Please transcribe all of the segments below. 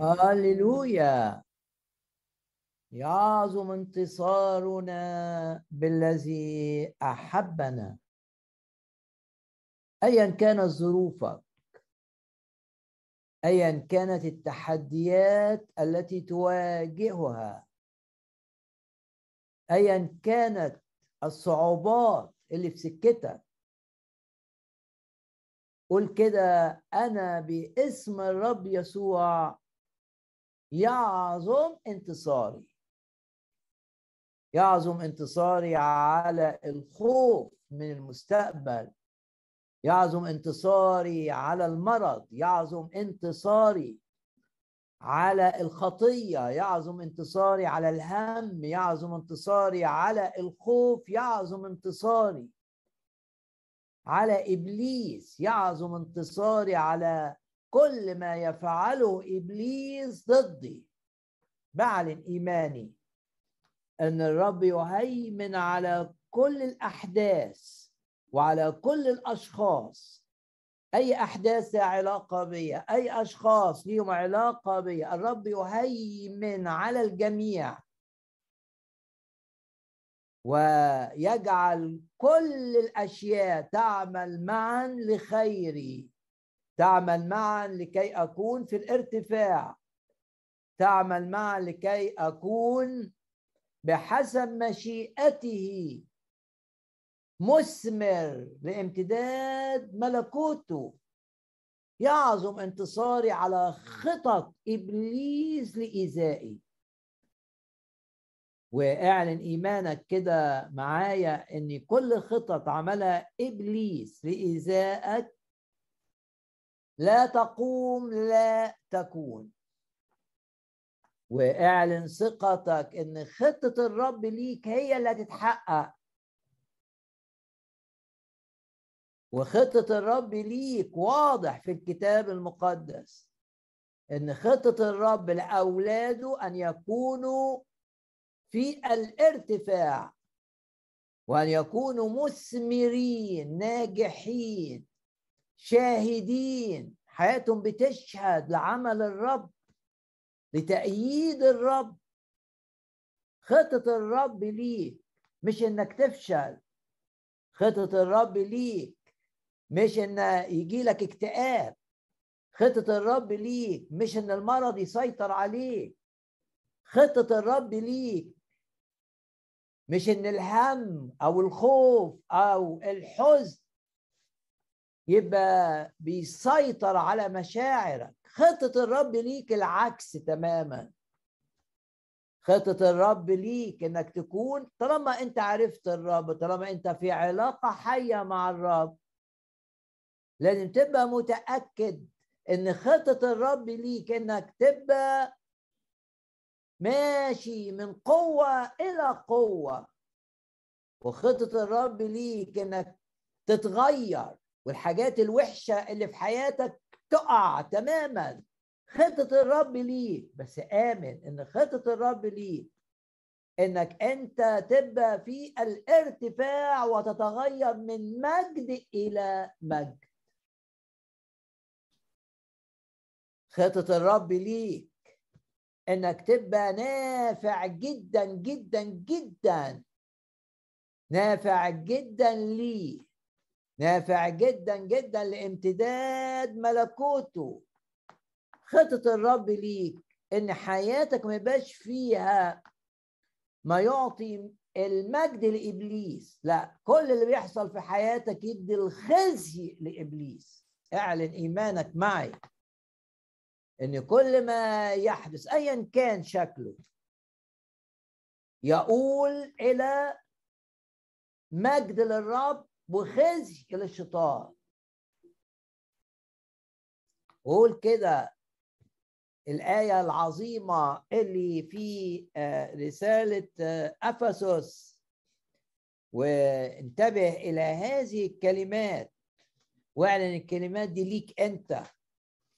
هللويا يعظم انتصارنا بالذي أحبنا. ايا كانت ظروفك ايا كانت التحديات التي تواجهها ايا كانت الصعوبات اللي في سكتك. قول كده أنا باسم الرب يسوع يعظم انتصاري. يعظم انتصاري على الخوف من المستقبل. يعظم انتصاري على المرض. يعظم انتصاري على الخطية. يعظم انتصاري على الهم. يعظم انتصاري على الخوف. يعظم انتصاري على إبليس. يعظم انتصاري على كل ما يفعله إبليس ضدي. بعلن ايماني أن الرب يهيمن على كل الأحداث وعلى كل الأشخاص. أي أحداث لها علاقة بي أي أشخاص ليهم علاقة بي. الرب يهيمن على الجميع. ويجعل كل الأشياء تعمل معا لخيري. تعمل معا لكي أكون في الارتفاع. تعمل معا لكي أكون بحسب مشيئته. مثمر لامتداد ملكوته. يعظم انتصاري على خطط إبليس لإيذائي. واعلن إيمانك كده معايا إن كل خطط عملها إبليس لإيذائك لا تقوم لا تكون. واعلن ثقتك إن خطة الرب ليك هي اللي هتتحقق وخطة الرب ليك واضح في الكتاب المقدس إن خطة الرب لأولاده أن يكونوا في الارتفاع وأن يكونوا مثمرين ناجحين. شاهدين حياتهم بتشهد لعمل الرب لتأييد الرب. خطة الرب ليك مش إنك تفشل. خطة الرب ليك مش إن يجي لك اكتئاب. خطة الرب ليك مش إن المرض يسيطر عليك. خطة الرب ليك مش إن الهم أو الخوف أو الحزن يبقى بيسيطر على مشاعرك. خطة الرب ليك العكس تماما. خطة الرب ليك إنك تكون طالما أنت عرفت الرب طالما أنت في علاقة حية مع الرب لازم تبقى متأكد إن خطة الرب ليك إنك تبقى ماشي من قوة إلى قوة وخطة الرب ليك إنك تتغير. والحاجات الوحشة اللي في حياتك تقع تماما. خطة الرب ليك. بس آمن إن خطة الرب ليك إنك أنت تبقى في الارتفاع وتتغير من مجد إلى مجد. خطة الرب ليك إنك تبقى نافع جدا جدا جدا. نافع جدا لي نافع جدا جدا لامتداد ملكوته. خطة الرب ليك إن حياتك ما يبقاش فيها ما يعطي المجد لإبليس. لا كل اللي بيحصل في حياتك يدي الخزي لإبليس. اعلن إيمانك معي إن كل ما يحدث ايا كان شكله يقول إلى مجد للرب وخزي للشيطان قول كده الآية العظيمة اللي في آه، رسالة آه، أفسس. وانتبه إلى هذه الكلمات. واعلن الكلمات دي ليك أنت.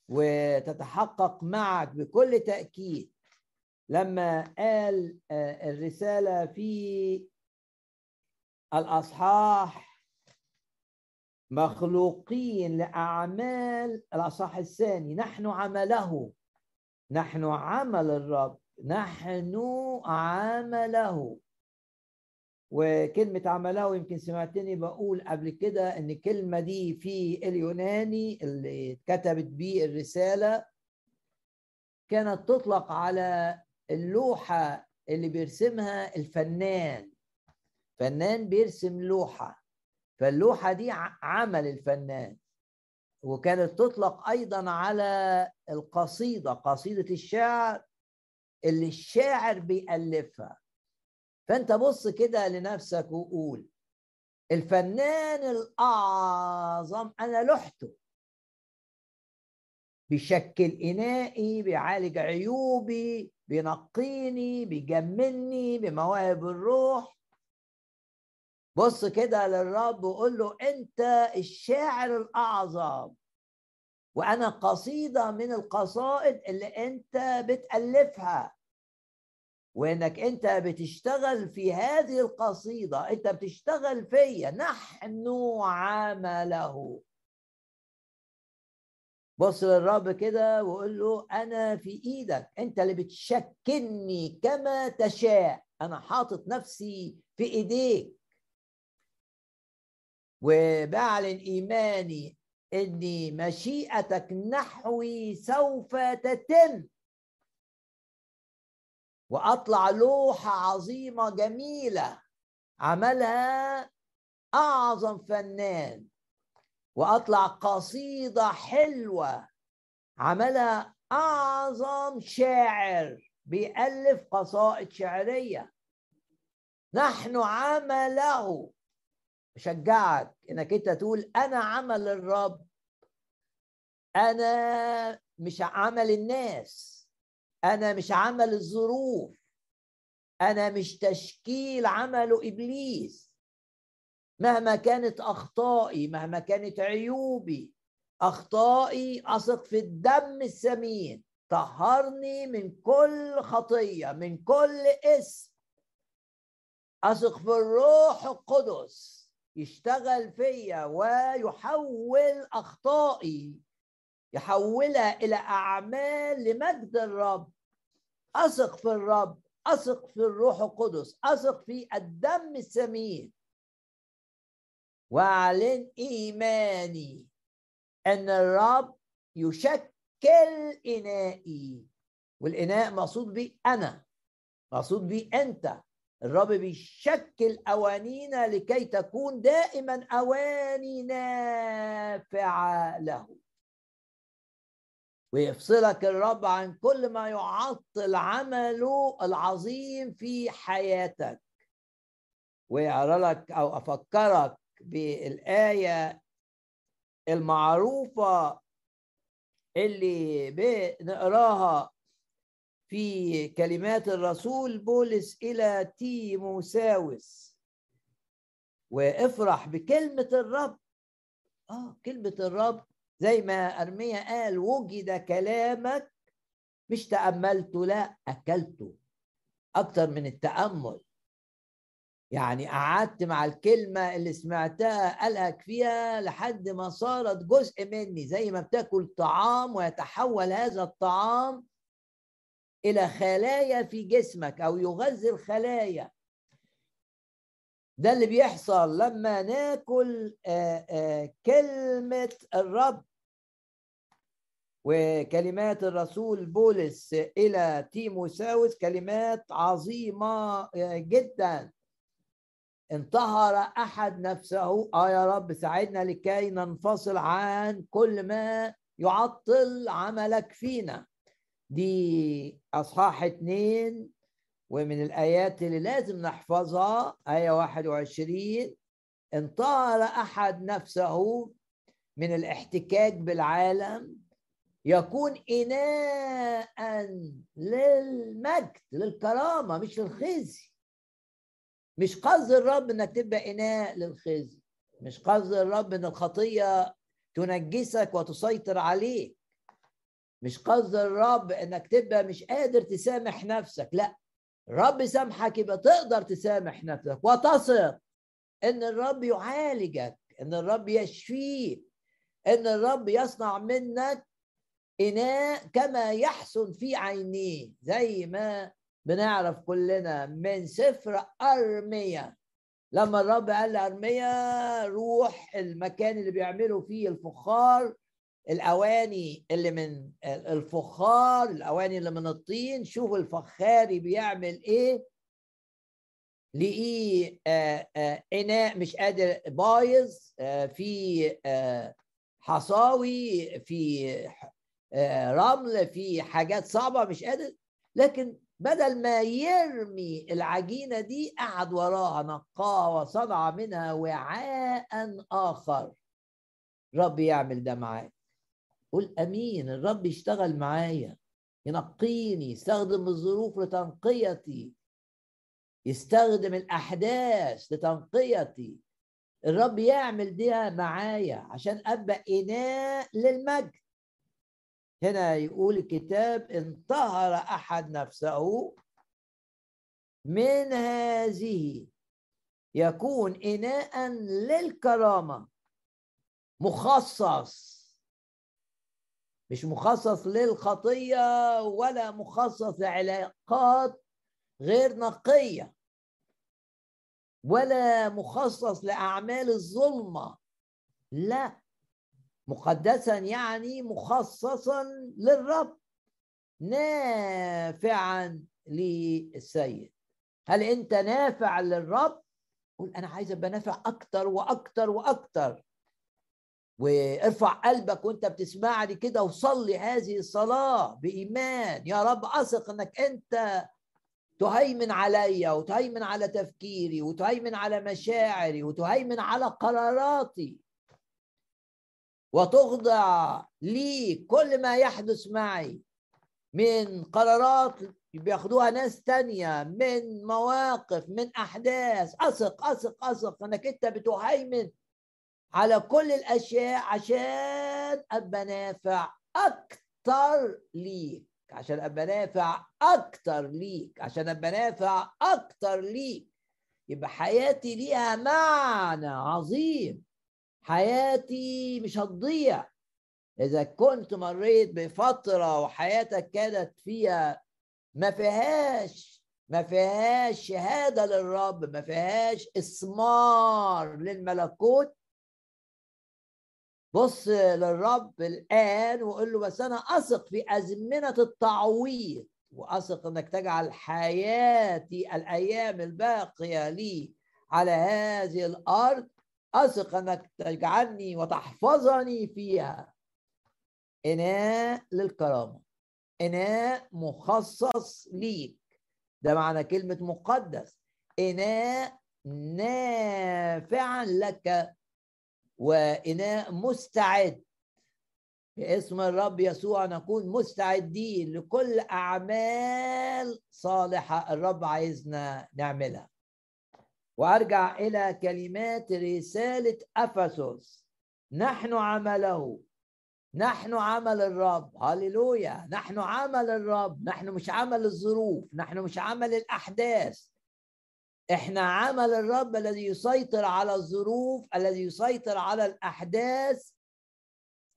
وتتحقق معك بكل تأكيد. لما قال آه، الرسالة في الأصحاح مخلوقين لأعمال الأصحاح الثاني نحن عمله. نحن عمل الرب. نحن عمله. وكلمة عمله يمكن سمعتني بقول قبل كده إن الكلمة دي في اليوناني اللي اتكتبت بيه الرسالة كانت تطلق على اللوحة اللي بيرسمها الفنان. فنان بيرسم لوحة. فاللوحة دي عمل الفنان. وكانت تطلق أيضا على القصيدة قصيدة الشعر اللي الشاعر بيألفها. فأنت بص كده لنفسك وقول الفنان الأعظم أنا لوحته. بيشكل إنائي بيعالج عيوبي بينقيني بيجملني بمواهب الروح. بص كده للرب وقول له أنت الشاعر الأعظم. وأنا قصيدة من القصائد اللي أنت بتألفها. وإنك أنت بتشتغل في هذه القصيدة. أنت بتشتغل فيا. نحن عمله. بص للرب كده وقول له أنا في إيدك. أنت اللي بتشكلني كما تشاء. أنا حاطط نفسي في إيديك. وبعلن ايماني ان مشيئتك نحوي سوف تتم. وأطلع لوحة عظيمة جميلة عملها أعظم فنان. وأطلع قصيدة حلوة عملها أعظم شاعر بيألف قصائد شعريه نحن عمله أشجعك إنك أنت تقول أنا عمل الرب. أنا مش عمل الناس. أنا مش عمل الظروف. أنا مش تشكيل عمله إبليس. مهما كانت أخطائي مهما كانت عيوبي أخطائي أثق في الدم الثمين طهرني من كل خطية من كل اسم أثق في الروح القدس. يشتغل فيا ويحول أخطائي يحولها إلى أعمال لمجد الرب. أثق في الرب أثق في الروح القدس أثق في الدم الثمين واعلن إيماني إن الرب يشكل إنائي والإناء مقصود بي أنا مقصود بي أنت. الرب بيشكل أوانينا لكي تكون دائما أواني نافعة له. ويفصلك الرب عن كل ما يعطل عمله العظيم في حياتك. ويرى لك أو أفكرك بالآية المعروفة اللي بنقراها في كلمات الرسول بولس إلى تيموساوس. وافرح بكلمة الرب. آه كلمة الرب زي ما أرميا قال وجد كلامك مش تأملته لا أكلته. أكتر من التأمل. يعني قعدت مع الكلمة اللي سمعتها ألهك فيها لحد ما صارت جزء مني. زي ما بتاكل طعام ويتحول هذا الطعام إلى خلايا في جسمك أو يغذي الخلايا. ده اللي بيحصل لما ناكل آآ آآ كلمة الرب. وكلمات الرسول بولس إلى تيموساوس كلمات عظيمة جدا. انتهر أحد نفسه. آه يا رب ساعدنا لكي ننفصل عن كل ما يعطل عملك فينا. دي أصحاح اتنين ومن الآيات اللي لازم نحفظها آية 21 انطار أحد نفسه من الاحتكاك بالعالم يكون اناء للمجد للكرامة مش للخزي. مش قصد الرب إنك تبقى إناء للخزي. مش قصد الرب إن الخطية تنجسك وتسيطر عليك. مش قصد الرب إنك تبقى مش قادر تسامح نفسك لا. الرب سامحك يبقى تقدر تسامح نفسك. وتثق إن الرب يعالجك إن الرب يشفيك إن الرب يصنع منك إناء كما يحسن في عينيه زي ما بنعرف كلنا من سفر أرمية لما الرب قال لأرمية روح المكان اللي بيعملوا فيه الفخار الأواني اللي من الفخار الأواني اللي من الطين شوف الفخاري بيعمل إيه؟ لقيه آه، آه، إناء مش قادر بايظ آه، في حصاوي في رمل في حاجات صعبة مش قادر. لكن بدل ما يرمي العجينة دي قعد وراها نقاها وصنع منها وعاء آخر. رب يعمل ده معاك. قول آمين الرب يشتغل معايا ينقيني يستخدم الظروف لتنقيتي يستخدم الأحداث لتنقيتي. الرب يعمل ده معايا عشان أبقى إناء للمجد. هنا يقول الكتاب انطهر أحد نفسه من هذه يكون اناء للكرامة مخصص مش مخصص للخطية ولا مخصص لعلاقات غير نقية ولا مخصص لأعمال الظلمة لا. مقدسا يعني مخصصا للرب نافعا للسيد. هل أنت نافع للرب؟ قول أنا عايز أبقى نافع أكتر وأكتر وأكتر. وارفع قلبك وانت بتسمعني كده وصلي هذه الصلاة بإيمان. يا رب أثق أنك أنت تهيمن عليا وتهيمن على تفكيري وتهيمن على مشاعري وتهيمن على قراراتي. وتخضع لي كل ما يحدث معي من قرارات بياخدوها ناس تانية من مواقف من أحداث. أثق أثق أثق أنك أنت بتهيمن على كل الأشياء عشان أبقى نافع أكتر ليك. عشان أبقى نافع أكتر ليك. عشان أبقى نافع أكتر ليك. يبقى حياتي ليها معنى عظيم. حياتي مش هتضيع. إذا كنت مريت بفترة وحياتك كانت فيها ما فيهاش ما فيهاش شهادة للرب ما فيهاش اسمار للملكوت بص للرب الآن وقول له بس أنا أثق في أزمنة التعويض وأثق أنك تجعل حياتي الأيام الباقية لي على هذه الأرض أثق أنك تجعلني وتحفظني فيها. إناء للكرامة إناء مخصص ليك. ده معنى كلمة مقدس. إناء نافعا لك وإناء مستعد. باسم الرب يسوع نكون مستعدين لكل أعمال صالحة الرب عايزنا نعملها. وأرجع إلى كلمات رسالة أفسس. نحن عمله. نحن عمل الرب. هللويا. نحن عمل الرب. نحن مش عمل الظروف. نحن مش عمل الأحداث. إحنا عمل الرب الذي يسيطر على الظروف الذي يسيطر على الأحداث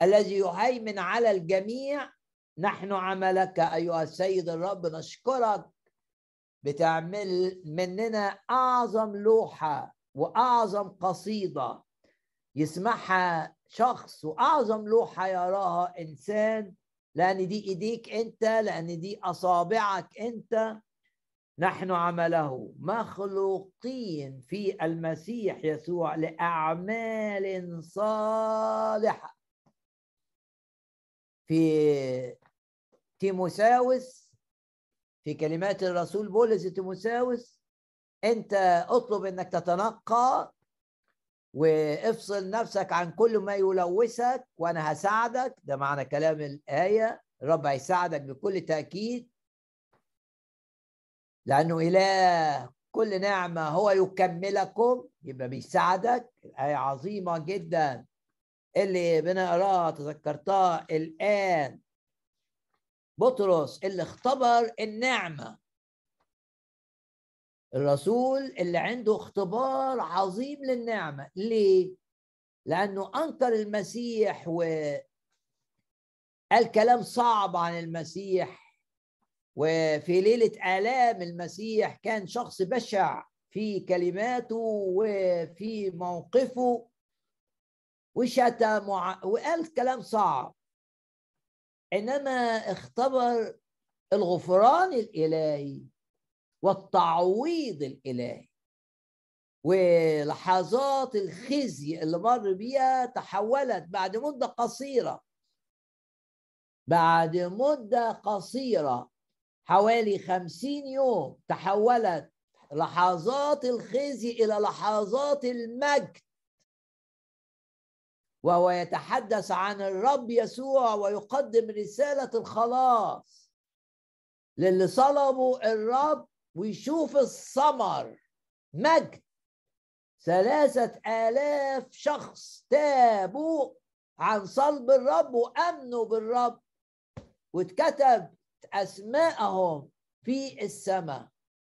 الذي يهيمن على الجميع. نحن عملك أيها السيد الرب نشكرك بتعمل مننا أعظم لوحة وأعظم قصيدة يسمعها شخص وأعظم لوحة يراها إنسان لأن دي إيديك أنت لأن دي أصابعك أنت. نحن عمله مخلوقين في المسيح يسوع لأعمال صالحة. في تيموساوس في كلمات الرسول بولس تيموساوس أنت اطلب إنك تتنقى وافصل نفسك عن كل ما يلوثك وأنا هساعدك. ده معنى كلام الآية الرب هيساعدك بكل تأكيد. لأنه إله كل نعمة هو يكملكم يبقى بيساعدك. الآية عظيمة جدا. اللي بنقرأها تذكرتها الآن. بطرس اللي اختبر النعمة. الرسول اللي عنده اختبار عظيم للنعمة. ليه؟ لأنه أنكر المسيح و قال كلام صعب عن المسيح. وفي ليلة آلام المسيح كان شخص بشع في كلماته وفي موقفه وشتم وقال كلام صعب. إنما اختبر الغفران الإلهي والتعويض الإلهي ولحظات الخزي اللي مر بيها تحولت بعد مدة قصيرة. بعد مدة قصيرة حوالي خمسين يوم تحولت لحظات الخزي إلى لحظات المجد. وهو يتحدث عن الرب يسوع ويقدم رسالة الخلاص للي صلبوا الرب ويشوف الثمر مجد. ثلاثة آلاف شخص تابوا عن صلب الرب وأمنوا بالرب. واتكتب أسماءهم في السماء.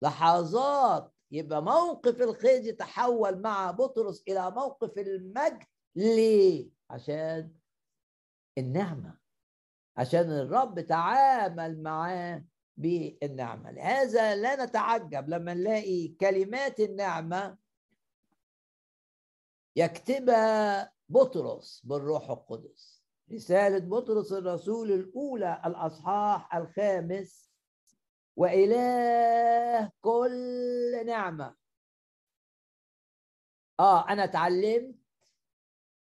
لحظات يبقى موقف الخيز يتحول مع بطرس إلى موقف المجد. ليه؟ عشان النعمة. عشان الرب تعامل معاه بالنعمة. لهذا لا نتعجب لما نلاقي كلمات النعمة يكتبها بطرس بالروح القدس. رسالة بطرس الرسول الأولى الأصحاح الخامس. وإله كل نعمة. آه أنا اتعلمت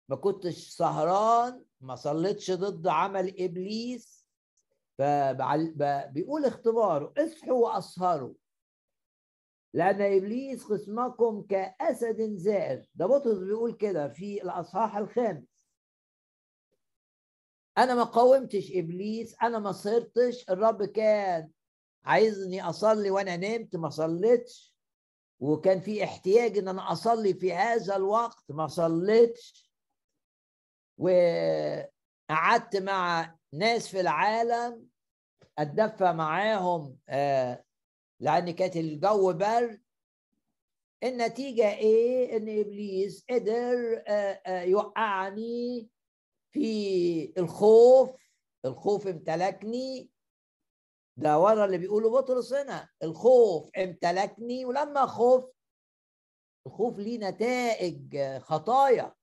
ما كنتش سهران ما صليتش ضد عمل إبليس. فبيقول اختباره اصحوا وأسهروا. لأن إبليس خصمكم كأسد زائر. ده بطرس بيقول كده في الأصحاح الخامس. أنا ما قاومتش إبليس أنا ما صرتش الرب كان عايزني أصلي وأنا نمت ما صليتش. وكان في احتياج إن أنا أصلي في هذا الوقت ما صليتش. وقعدت مع ناس في العالم أتدفى معاهم آه لأن كانت الجو برد النتيجة إيه؟ إن إبليس قدر آه آه يوقعني في الخوف الخوف امتلكني. ده ورا اللي بيقوله بطرس هنا. الخوف امتلكني ولما خفت الخوف ليه نتائج خطايا.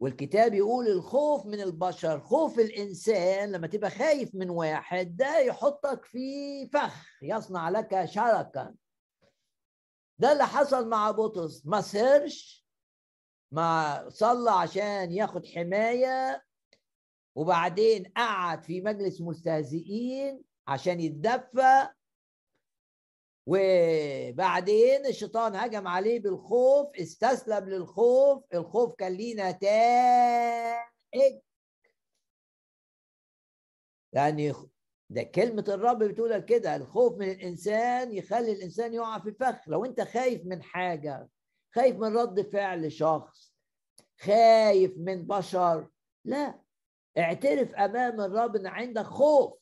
والكتاب يقول الخوف من البشر خوف الإنسان لما تبقى خايف من واحد ده يحطك في فخ يصنع لك شركا ده اللي حصل مع بطرس. ما سهرش ما صلى عشان ياخد حماية وبعدين قعد في مجلس مستهزئين عشان يتدفى. وبعدين الشيطان هجم عليه بالخوف استسلم للخوف الخوف كان ليه نتائج. يعني ده كلمة الرب بتقول كده الخوف من الإنسان يخلي الإنسان يقع في فخ. لو أنت خايف من حاجة خايف من رد فعل شخص خايف من بشر. لا اعترف أمام الرب أن عندك خوف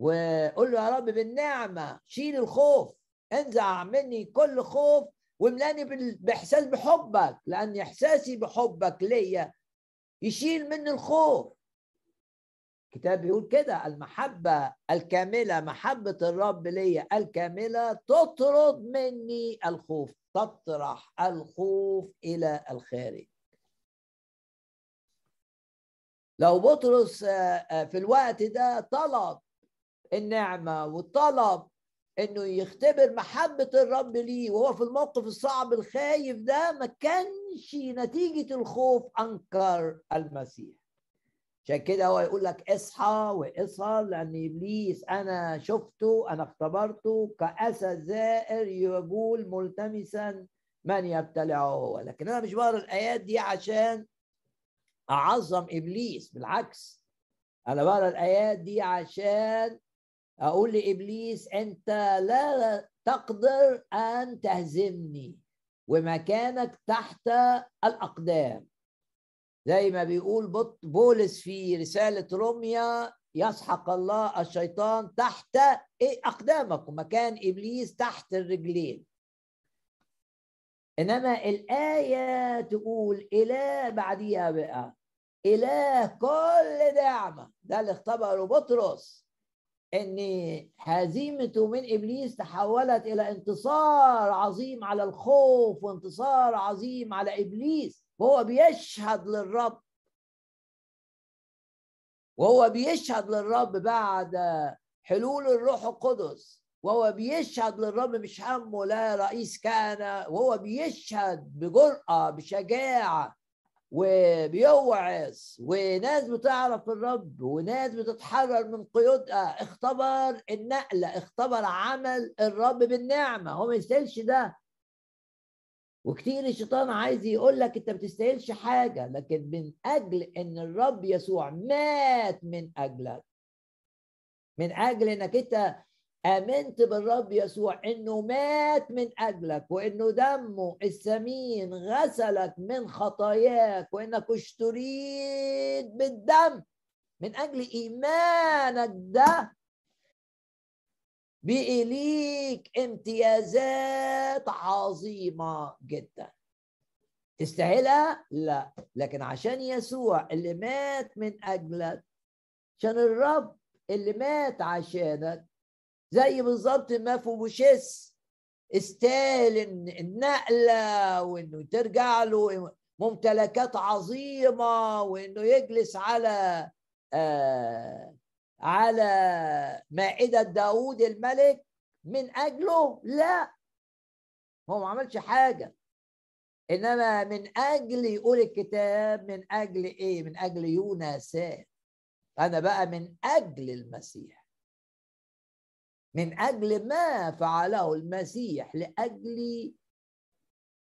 وقول له يا رب بالنعمة شيل الخوف انزع مني كل خوف واملأني بإحساس بحبك لأن إحساسي بحبك ليا يشيل مني الخوف. الكتاب بيقول كده المحبة الكاملة محبة الرب ليا الكاملة تطرد مني الخوف. تطرح الخوف إلى الخارج. لو بطرس في الوقت ده طلب النعمة وطلب إنه يختبر محبة الرب ليه وهو في الموقف الصعب الخايف ده ما كانش نتيجة الخوف أنكر المسيح. عشان كده هو يقول لك اصحى واصحى لأن إبليس أنا شفته أنا اختبرته كاسد زائر يقول ملتمسا من يبتلعه هو. لكن أنا مش بقرأ الآيات دي عشان أعظم إبليس بالعكس. أنا بقرأ الآيات دي عشان أقول لإبليس أنت لا تقدر أن تهزمني ومكانك تحت الأقدام. زي ما بيقول بولس في رسالة روميا يسحق الله الشيطان تحت أقدامكم مكان إبليس تحت الرجلين إنما الآية تقول إلى بعديها بقى إله كل نعمة ده اللي اختبره بطرس. إن هزيمته من إبليس تحولت إلى انتصار عظيم على الخوف وانتصار عظيم على إبليس. وهو بيشهد للرب. وهو بيشهد للرب بعد حلول الروح القدس. وهو بيشهد للرب مش همه لا رئيس كان. وهو بيشهد بجرأة بشجاعة. وبيوعظ وناس بتعرف الرب وناس بتتحرر من قيودها. اختبر النقلة اختبر عمل الرب بالنعمة. هو ما يستاهلش ده. وكتير الشيطان عايز يقول لك انت ما بتستاهلش حاجة لكن من أجل إن الرب يسوع مات من أجلك. من أجل إنك أنت آمنت بالرب يسوع إنه مات من أجلك وإنه دمه الثمين غسلك من خطاياك وإنك اشتريت بالدم. من أجل إيمانك ده بقي ليك امتيازات عظيمة جدا. تستاهلها؟ لا. لكن عشان يسوع اللي مات من أجلك عشان الرب اللي مات عشانك زي بالظبط ما فوبوشيس استاهل النقلة وإنه ترجع له ممتلكات عظيمة وإنه يجلس على آه على مائدة داود الملك من أجله؟ لا. هو ما عملش حاجة. إنما من أجل يقول الكتاب من أجل إيه؟ من أجل يونسان أنا بقى من أجل المسيح. من أجل ما فعله المسيح لأجل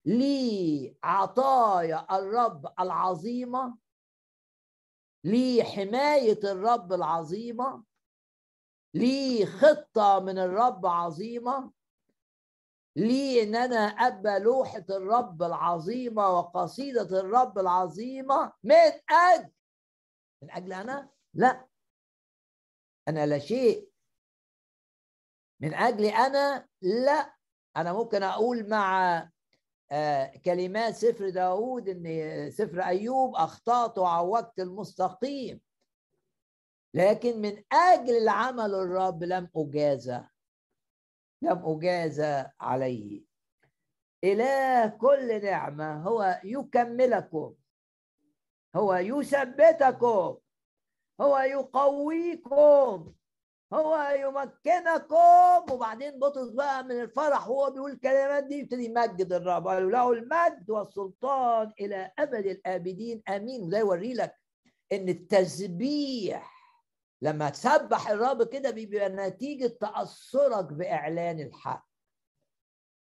لي عطايا الرب العظيمة لي حماية الرب العظيمة لي خطة من الرب عظيمة لي إن أنا ابى لوحة الرب العظيمة وقصيدة الرب العظيمة. من أجل من أجل أنا؟ لا. أنا لا شيء. من اجلي أنا لا. أنا ممكن أقول مع آه، كلمات سفر داود إن سفر أيوب أخطأت وعوجت المستقيم. لكن من أجل العمل الرب لم اجازى لم اجازى عليه. إله كل نعمة هو يكملكم هو يثبتكم هو يقويكم. هو يمكنكم وبعدين بطرس بقى من الفرح وهو بيقول الكلمات دي يبتدي يمجد الرب. قال له المجد والسلطان إلى أبد الآبدين. آمين. وده يوري لك إن التسبيح لما تسبح الرب كده بيبقى نتيجة تأثرك بإعلان الحق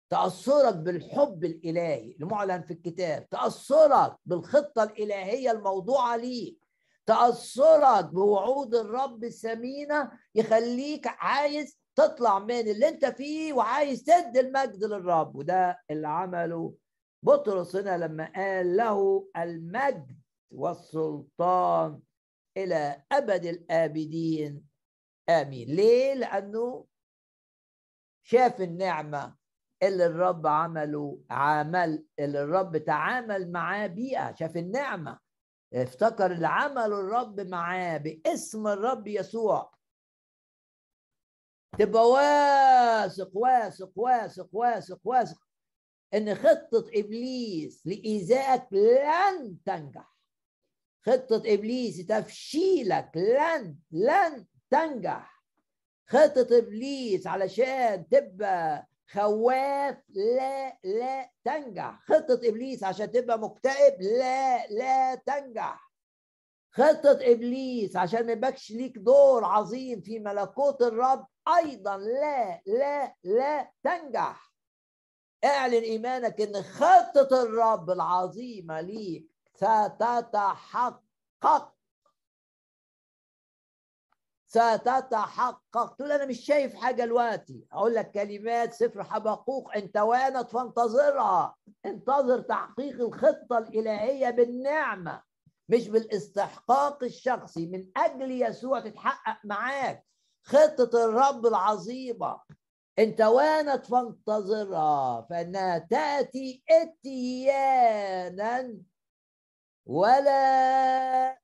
تأثرك بالحب الإلهي المعلن في الكتاب تأثرك بالخطة الإلهية الموضوعة ليك. تأثرك بوعود الرب الثمينة يخليك عايز تطلع من اللي انت فيه وعايز تدي المجد للرب. وده اللي عمله بطرس هنا لما قال له المجد والسلطان إلى أبد الآبدين. آمين. ليه؟ لأنه شاف النعمة اللي الرب عمله عمل اللي الرب تعامل معاه بيها شاف النعمة. افتكر اللي عمله الرب معاه باسم الرب يسوع. تبقى واثق واثق واثق واثق واثق إن خطة إبليس لإيذائك لن تنجح. خطة إبليس تفشيلك لن لن تنجح. خطة إبليس علشان تبقى خواف لا لا تنجح. خطة إبليس عشان تبقى مكتئب لا لا تنجح. خطة إبليس عشان يبقاش ليك دور عظيم في ملكوت الرب أيضا لا لا لا تنجح. اعلن إيمانك إن خطة الرب العظيمة ليك ستتحقق. ستتحقق. تقول أنا مش شايف حاجة دلوقتي. أقول لك كلمات سفر حبقوق ان توانت فانتظرها. انتظر تحقيق الخطة الإلهية بالنعمة مش بالاستحقاق الشخصي. من أجل يسوع تتحقق معاك خطة الرب العظيمة. ان توانت فانتظرها. فإنها تأتي إتيانا ولا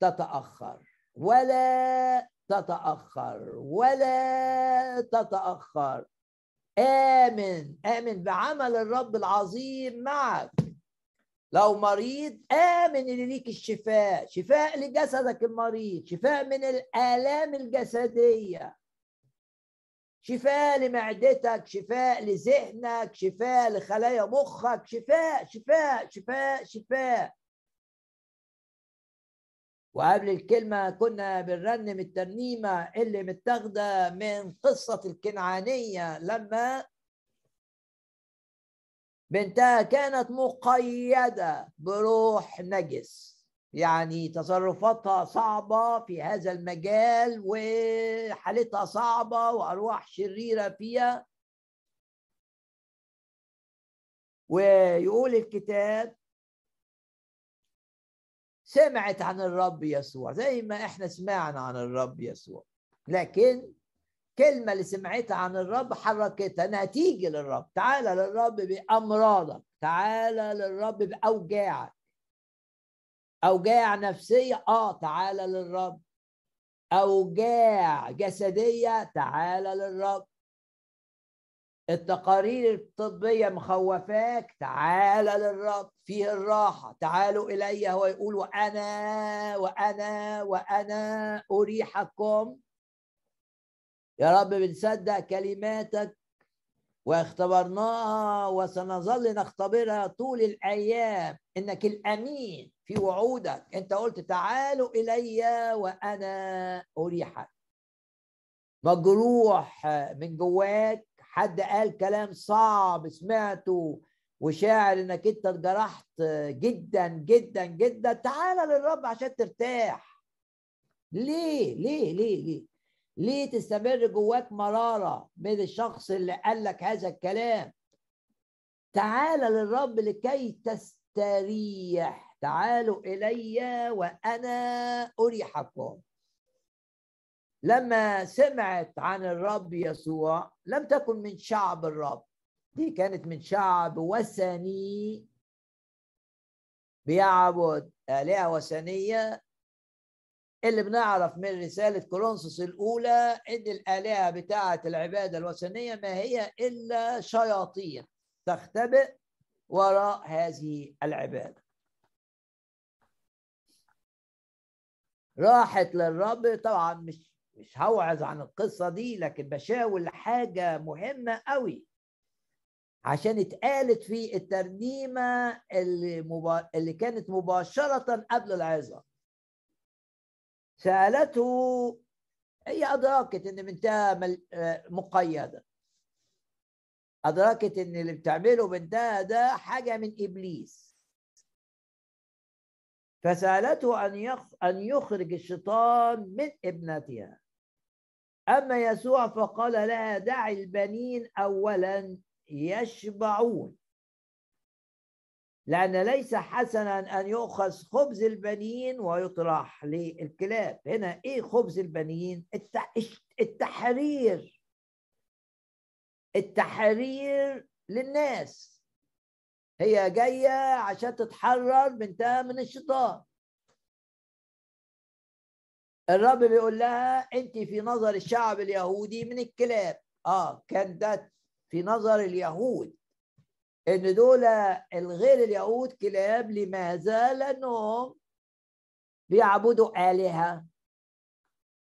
تتأخر ولا تتأخر ولا تتأخر. آمن آمن بعمل الرب العظيم معك. لو مريض آمن اللي ليك الشفاء شفاء لجسدك المريض شفاء من الآلام الجسدية. شفاء لمعدتك شفاء لذهنك شفاء لخلايا مخك شفاء شفاء شفاء شفاء. وقبل الكلمة كنا بنرنم الترنيمة اللي متاخدة من قصة الكنعانية لما بنتها كانت مقيدة بروح نجس. يعني تصرفاتها صعبة في هذا المجال وحالتها صعبة وأرواح شريرة فيها. ويقول الكتاب سمعت عن الرب يسوع زي ما إحنا سمعنا عن الرب يسوع. لكن كلمة اللي سمعتها عن الرب حركتها انها تيجي للرب. تعالى للرب بأمراضك تعالى للرب بأوجاعك. أوجاع نفسية آه تعالى للرب. أوجاع جسدية تعالى للرب. التقارير الطبية مخوفاك تعالى للرب فيه الراحة تعالوا إلي هو يقول وأنا وأنا وأنا أريحكم. يا رب بنصدق كلماتك واختبرناها وسنظل نختبرها طول الأيام. إنك الأمين في وعودك. أنت قلت تعالوا إلي وأنا أريحك. مجروح من جواك حد قال كلام صعب سمعته وشاعر إنك أنت اتجرحت جدا جدا جدا. تعالى للرب عشان ترتاح. ليه؟ ليه؟ ليه؟ ليه؟ ليه تستمر جواك مرارة من الشخص اللي قال لك هذا الكلام؟ تعال للرب لكي تستريح. تعالوا إلي وأنا أريحكم. لما سمعت عن الرب يسوع لم تكن من شعب الرب. دي كانت من شعب وثني. بيعبد آلهة وثنية. اللي بنعرف من رسالة كورنثوس الأولى إن الآلهة بتاعة العبادة الوثنية ما هي إلا شياطين تختبئ وراء هذه العبادة. راحت للرب طبعا مش مش هوعظ عن القصة دي لكن بشاور لحاجة مهمة قوي. عشان اتقالت في الترنيمة اللي, مبا... اللي كانت مباشرة قبل العظة. سألته هي أدركت إن بنتها مقيدة. أدركت إن اللي بتعمله بنتها ده حاجة من إبليس. فسألته أن أن يخرج الشيطان من ابنتها. أما يسوع فقال لها دعي البنين اولا يشبعون. لأن ليس حسنا أن يؤخذ خبز البنين ويطرح للكلاب. هنا إيه خبز البنين؟ التحرير. التحرير للناس. هي جاية عشان تتحرر بنتها من الشيطان. الرب بيقول لها أنت في نظر الشعب اليهودي من الكلاب. آه كان ده في نظر اليهود. إن دول الغير اليهود كلاب لماذا؟ لأنهم بيعبدوا آلهة.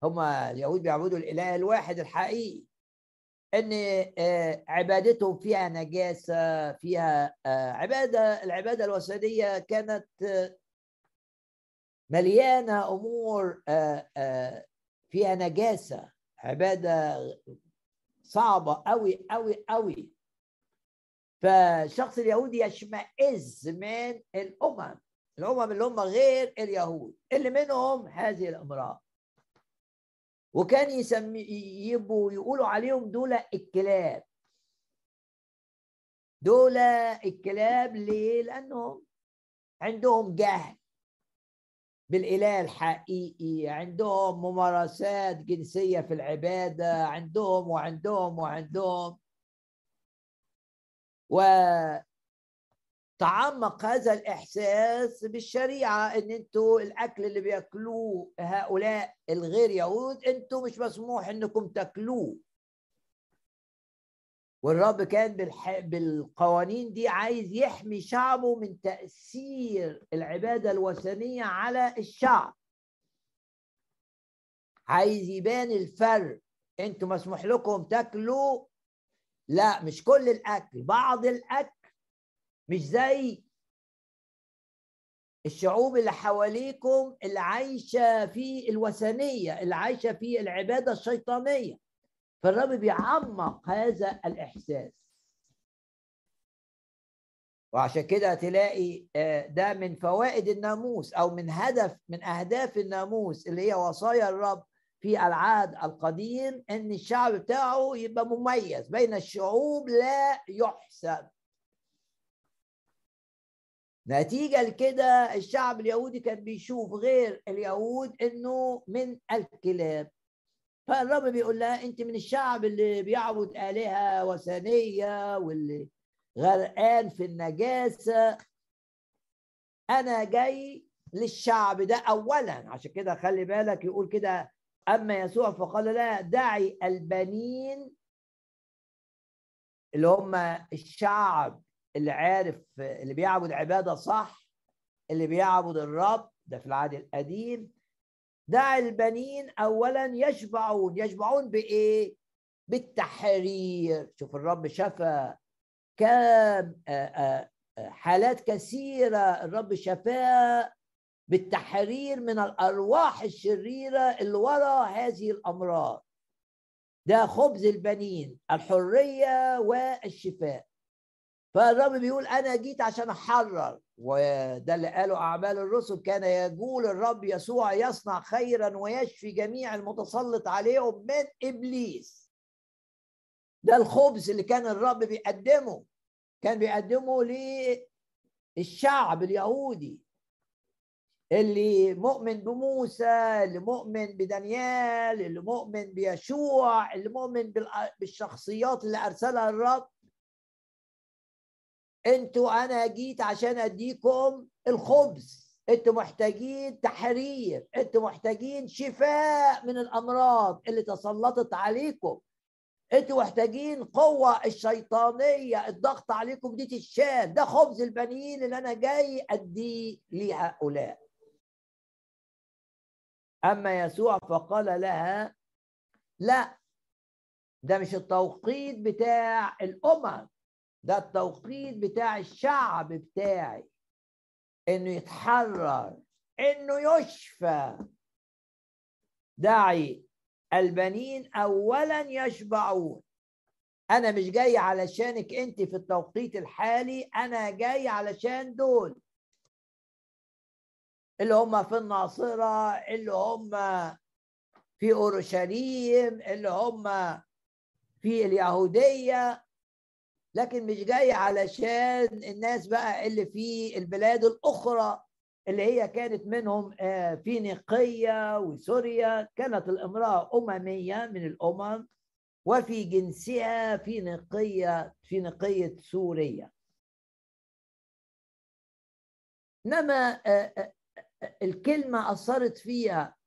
هم اليهود بيعبدوا الإله الواحد الحقيقي. إن آه، عبادتهم فيها نجاسة فيها آه، عبادة العبادة الوثنيه كانت مليانة أمور آه، فيها نجاسة عبادة صعبة قوي قوي قوي فالشخص اليهودي يشمئز من الأمم الأمم اللي هم غير اليهود اللي منهم هذه الامراه وكان يسمي يبقوا يقولوا عليهم دول الكلاب. دول الكلاب ليه؟ لأنهم عندهم جهل. بالإله الحقيقي. عندهم ممارسات جنسية في العبادة عندهم وعندهم وعندهم. و تعمق هذا الإحساس بالشريعة إن أنتوا الأكل اللي بيأكلوه هؤلاء الغير يهود أنتوا مش مسموح إنكم تأكلوه. والرب كان بالح... بالقوانين دي عايز يحمي شعبه من تأثير العبادة الوثنية على الشعب. عايز يبان الفرق. أنتوا مسموح لكم تاكلوا؟ لا مش كل الأكل. بعض الأكل مش زي الشعوب اللي حواليكم اللي عايشة في الوثنية اللي عايشة في العبادة الشيطانية. فالرب بيعمق هذا الإحساس. وعشان كده تلاقي آه، ده من فوائد الناموس أو من هدف من أهداف الناموس اللي هي وصايا الرب في العهد القديم إن الشعب بتاعه يبقى مميز بين الشعوب لا يحسب. نتيجة لكده الشعب اليهودي كان بيشوف غير اليهود إنه من الكلاب. فالرب بيقول لها أنت من الشعب اللي بيعبد آلهة وثنية واللي غرقان في النجاسة. أنا جاي للشعب ده أولا. عشان كده خلي بالك يقول كده أما يسوع فقال لا دعي البنين اللي هم الشعب اللي عارف اللي بيعبد عبادة صح اللي بيعبد الرب. ده في العهد القديم. دع البنين اولا يشبعون. يشبعون بإيه؟ بالتحرير. شوف الرب شفى كم حالات كثيرة. الرب شفاه بالتحرير من الأرواح الشريرة اللي وراء هذه الأمراض. ده خبز البنين الحرية والشفاء. فالرب بيقول أنا جيت عشان أحرر. وده اللي قاله أعمال الرسل. كان يقول الرب يسوع يصنع خيرا ويشفي جميع المتسلط عليهم من إبليس. ده الخبز اللي كان الرب بيقدمه. كان بيقدمه للشعب اليهودي. اللي مؤمن بموسى اللي مؤمن بدانيال اللي مؤمن بيشوع اللي مؤمن بالشخصيات اللي أرسلها الرب. أنتوا أنا جيت عشان اديكم الخبز. أنتوا محتاجين تحرير. أنتوا محتاجين شفاء من الامراض اللي تسلطت عليكم. أنتوا محتاجين قوة الشيطانية الضغط عليكم دي تشال ده خبز البنين اللي أنا جاي أديه لهؤلاء. أما يسوع فقال لها لا ده مش التوقيت بتاع الأمم. ده التوقيت بتاع الشعب بتاعي إنه يتحرر إنه يشفى. دعي البنين اولا يشبعون. أنا مش جاي علشانك أنت في التوقيت الحالي أنا جاي علشان دول. اللي هم في الناصرة اللي هم في أورشليم اللي هم في اليهودية. لكن مش جاي علشان الناس بقى اللي في البلاد الأخرى اللي هي كانت منهم آه، في نقية وسوريا كانت الامرأة أممية من الأمم وفي جنسها في نقية في نقية سوريا إنما آه، آه، الكلمة أثرت فيها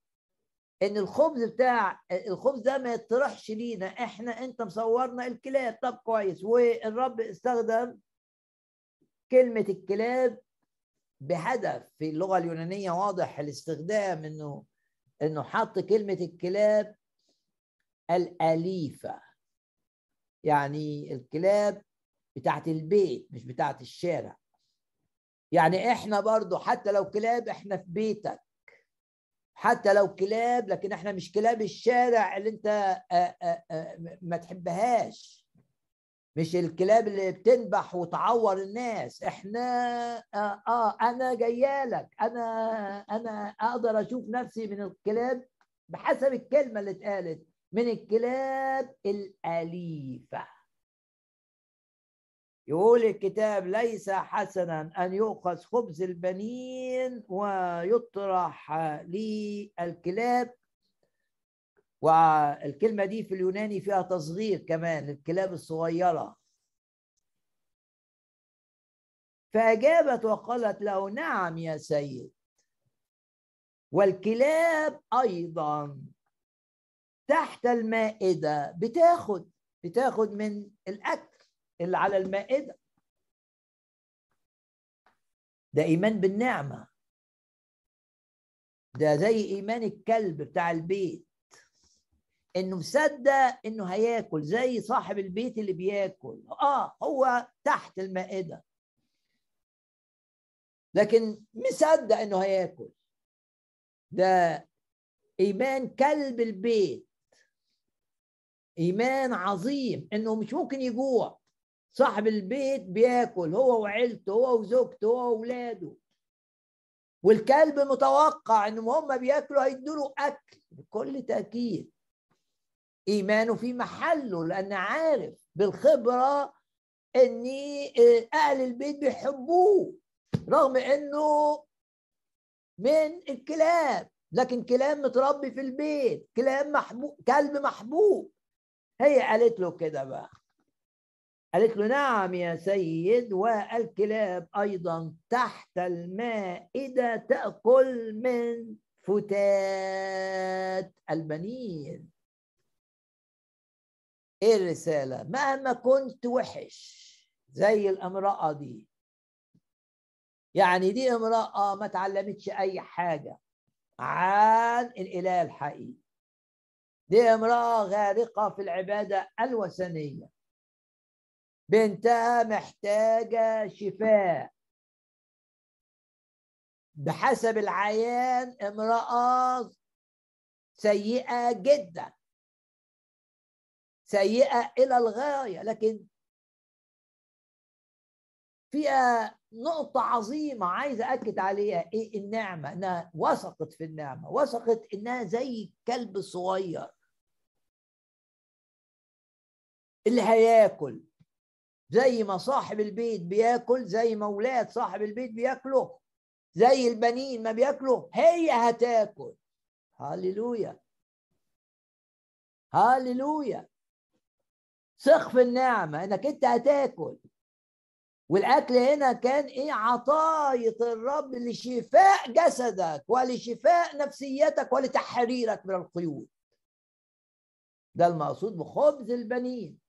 إن الخبز بتاع الخبز ده ما يطرحش لينا. إحنا أنت مصورنا الكلاب. طب كويس. والرب استخدم كلمة الكلاب بهدف. في اللغة اليونانية واضح الاستخدام إنه إنه حط كلمة الكلاب الأليفة. يعني الكلاب بتاعت البيت مش بتاعت الشارع. يعني إحنا برضو حتى لو كلاب إحنا في بيتك. حتى لو كلاب لكن إحنا مش كلاب الشارع اللي أنت آآ آآ ما تحبهاش. مش الكلاب اللي بتنبح وتعور الناس. إحنا آه, آه أنا جايالك أنا أنا أقدر أشوف نفسي من الكلاب بحسب الكلمة اللي اتقالت من الكلاب الأليفة. يقول الكتاب ليس حسنا أن يؤخذ خبز البنين ويطرح للكلاب والكلمة دي في اليوناني فيها تصغير كمان الكلاب الصغيرة. فأجابت وقالت له نعم يا سيد. والكلاب أيضا تحت المائدة بتاخد بتاخد من الأكل. اللي على المائدة. ده إيمان بالنعمة. ده زي إيمان الكلب بتاع البيت. إنه مصدق إنه هياكل زي صاحب البيت اللي بياكل. آه هو تحت المائدة. لكن مصدق إنه هياكل. ده إيمان كلب البيت. إيمان عظيم إنه مش ممكن يجوع. صاحب البيت بياكل هو وعيلته هو وزوجته هو واولاده والكلب متوقع انهم هم بياكلوا هيدوا له أكل بكل تأكيد. إيمانه في محله لأن عارف بالخبرة إن أهل البيت بيحبوه رغم إنه من الكلاب. لكن كلاب متربي في البيت كلاب محبوب كلب محبوب. هي قالت له كده بقى. قالت له نعم يا سيد والكلاب أيضا تحت المائدة تأكل من فتات البنين. إيه الرسالة؟ مهما كنت وحش زي الامرأة دي. يعني دي امرأة ما تعلمتش أي حاجة عن الإله الحقيقي. دي امرأة غارقة في العبادة الوثنية. بنتها محتاجة شفاء. بحسب العيان امرأة سيئة جدا سيئة إلى الغاية لكن فيها نقطة عظيمة عايز أكد عليها. إيه النعمة؟ إنها وثقت في النعمة وثقت إنها زي كلب صغير. اللي هياكل زي ما صاحب البيت بياكل زي ما أولاد صاحب البيت بياكلوا زي البنين ما بياكلوا هي هتاكل. هللويا. هللويا. ثق في النعمة إنك أنت هتاكل. والأكل هنا كان إيه؟ عطاية الرب لشفاء جسدك ولشفاء نفسيتك ولتحريرك من القيود. ده المقصود بخبز البنين.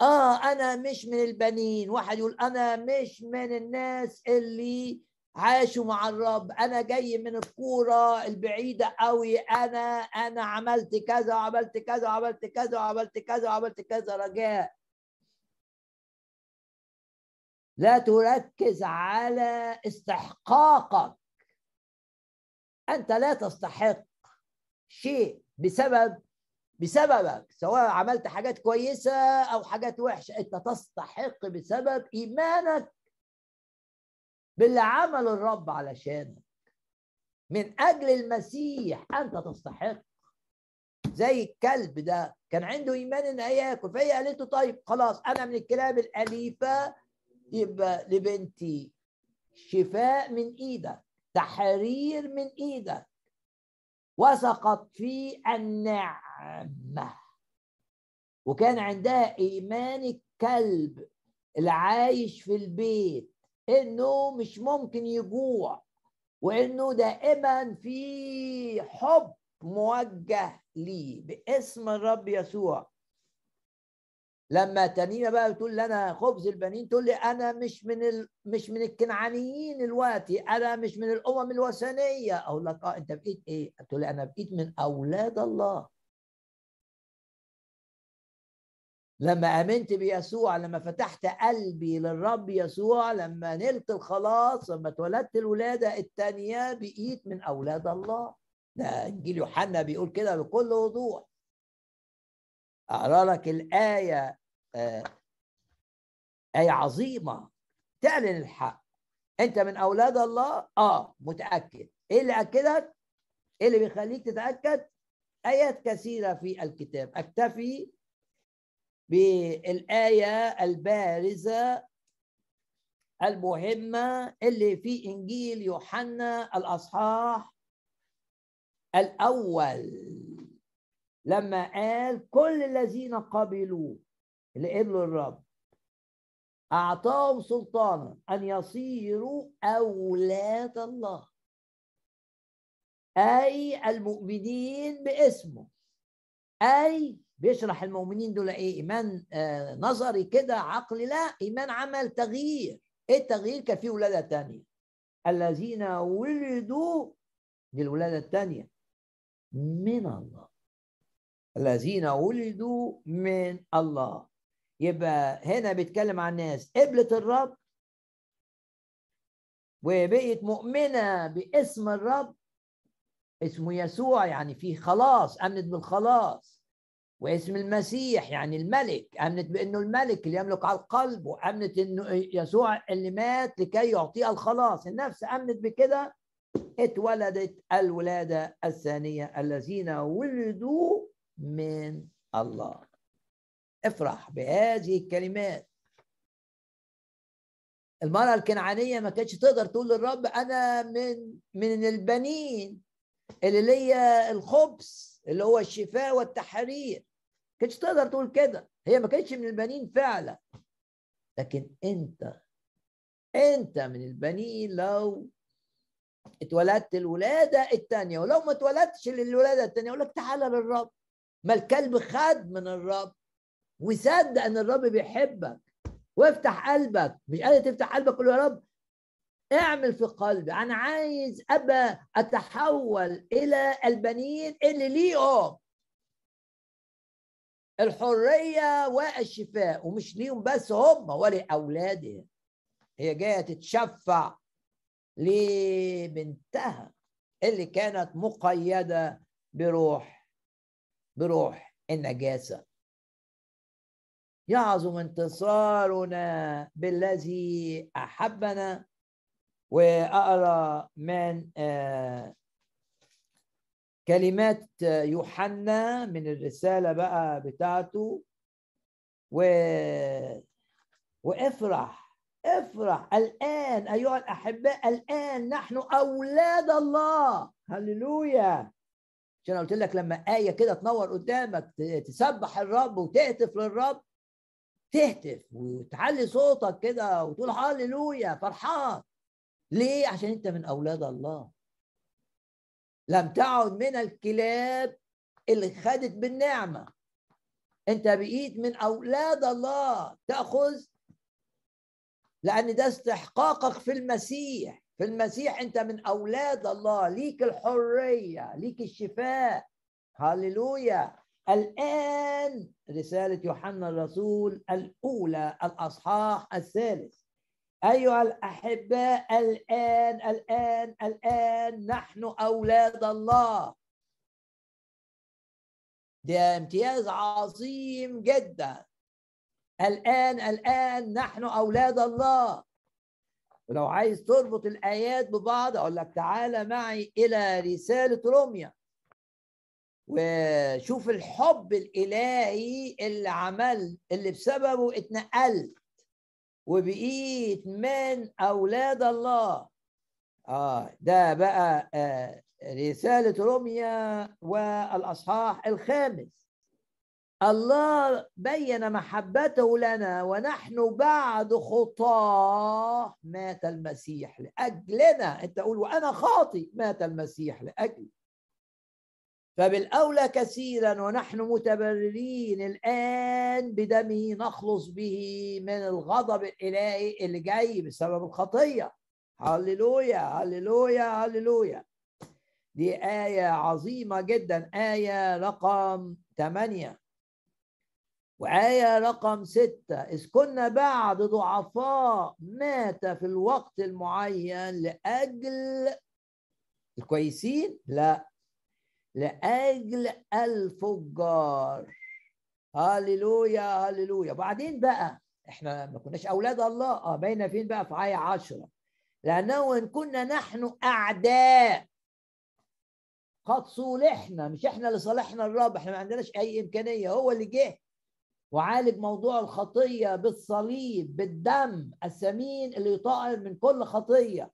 آه أنا مش من البنين. واحد يقول أنا مش من الناس اللي عاشوا مع الرب. أنا جاي من الكورة البعيدة قوي أنا أنا عملت كذا وعملت كذا وعملت كذا وعملت كذا وعملت كذا رجاء. لا تركز على استحقاقك. أنت لا تستحق شيء بسبب بسببك سواء عملت حاجات كويسة أو حاجات وحشة أنت تستحق بسبب إيمانك باللي عمله الرب علشانك. من أجل المسيح أنت تستحق. زي الكلب ده كان عنده إيمان إن هياكل فهي قالت له طيب خلاص أنا من الكلاب الأليفة يبقى لبنتي شفاء من إيدك تحرير من إيدك. وثقت في النعمه وكان عندها إيمان الكلب اللي عايش في البيت إنه مش ممكن يجوع وإنه دائما في حب موجه ليه باسم الرب يسوع. لما تنيمة بقى بتقول لي أنا خبز البنين تقول لي أنا مش من ال... مش من الكنعانيين الوقتي أنا مش من الأمم الوثنية. أقول لك آه أنت بقيت إيه؟ تقول لي أنا بقيت من أولاد الله. لما آمنت بيسوع لما فتحت قلبي للرب يسوع لما نلت الخلاص لما اتولدت الولادة الثانية بقيت من أولاد الله. ده إنجيل يوحنا بيقول كده بكل وضوح. أقرأ لك الآية آه آية عظيمة. تعلن الحق. أنت من أولاد الله؟ آه متأكد. إيه اللي أكدك؟ إيه اللي بيخليك تتأكد؟ آيات كثيرة في الكتاب. أكتفي بالآية البارزة المهمة اللي في إنجيل يوحنا الأصحاح الأول. لما قال كل الذين قبلوا اللي قبلوا الرب أعطاهم سلطانا أن يصيروا أولاد الله أي المؤمنين باسمه أي بيشرح المؤمنين دول إيه؟ إيمان آه نظري كده عقلي لا إيمان عمل تغيير. إيه التغيير؟ كان فيه ولادة تانية. الذين ولدوا دي الثانية من الله. الذين ولدوا من الله. يبقى هنا بيتكلم عن ناس. قبلت الرب. وبقيت مؤمنة باسم الرب. اسمه يسوع يعني فيه خلاص امنت بالخلاص. واسم المسيح يعني الملك. أمنت بأنه الملك اللي يملك على القلب وأمنت إنه يسوع اللي مات لكي يعطيها الخلاص. النفس أمنت بكده. اتولدت الولادة الثانية الذين ولدوا من الله. افرح بهذه الكلمات. المرأة الكنعانية ما كانتش تقدر تقول للرب أنا من من البنين اللي ليا الخبز اللي هو الشفاء والتحرير. كانتش تقدر تقول كده. هي ما كانتش من البنين فعلا. لكن انت انت من البنين لو اتولدت الولادة الثانية ولو ما اتولدتش للولادة الثانية يقول لك تعالى للرب. ما الكلب خد من الرب وصدق إن الرب بيحبك. وافتح قلبك. مش قادر تفتح قلبك قول يا رب اعمل في قلبي. أنا عايز ابى أتحول إلى البنين اللي ليهم الحرية والشفاء ومش ليهم بس هم ولاولادهم هي جاية تتشفع لبنتها اللي كانت مقيدة بروح بروح النجاسة. يعظم انتصارنا بالذي أحبنا واقرا من آه، كلمات يوحنا من الرسالة بقى بتاعته. و وافرح افرح. الآن أيها الأحباء الآن نحن أولاد الله. هللويا. عشان قلت لك لما آية كده تنور قدامك تسبح الرب وتهتف للرب. تهتف وتعلي صوتك كده وتقول هللويا فرحان. ليه؟ عشان أنت من أولاد الله. لم تعد من الكلاب اللي خدت بالنعمة. انت بقيت من أولاد الله تأخذ لأن ده استحقاقك في المسيح. في المسيح انت من أولاد الله ليك الحرية ليك الشفاء. هللويا. الآن رسالة يوحنا الرسول الأولى الأصحاح الثالث. أيها الأحباء الآن الآن الآن نحن أولاد الله. ده امتياز عظيم جدا. الآن الآن نحن أولاد الله. ولو عايز تربط الآيات ببعض أقول لك تعالى معي إلى رسالة روميا. وشوف الحب الإلهي اللي عمل اللي بسببه اتنقلت. وبقيت من أولاد الله. آه ده بقى آه رسالة روميا والأصحاح الخامس. الله بين محبته لنا ونحن بعد خطاه مات المسيح لأجلنا. أنت تقول وأنا خاطي مات المسيح لأجلي. فبالأولى كثيرا ونحن متبررين الآن بدمه نخلص به من الغضب الإلهي اللي جاي بسبب الخطية. هللويا هللويا هللويا. دي آية عظيمة جدا. آية رقم ثمانية وآية رقم ستة. إذ كنا بعد ضعفاء مات في الوقت المعين لأجل الكويسين؟ لا. لأجل الفجار. هللويا هللويا. بعدين بقى إحنا ما كناش أولاد الله. آه باينه فين بقى؟ في آية عشرة. لأنه إن كنا نحن أعداء. قد صولحنا مش إحنا اللي صالحنا الرب. إحنا ما عندناش أي إمكانية. هو اللي جه وعالج موضوع الخطية بالصليب بالدم الثمين اللي يطهر من كل خطية.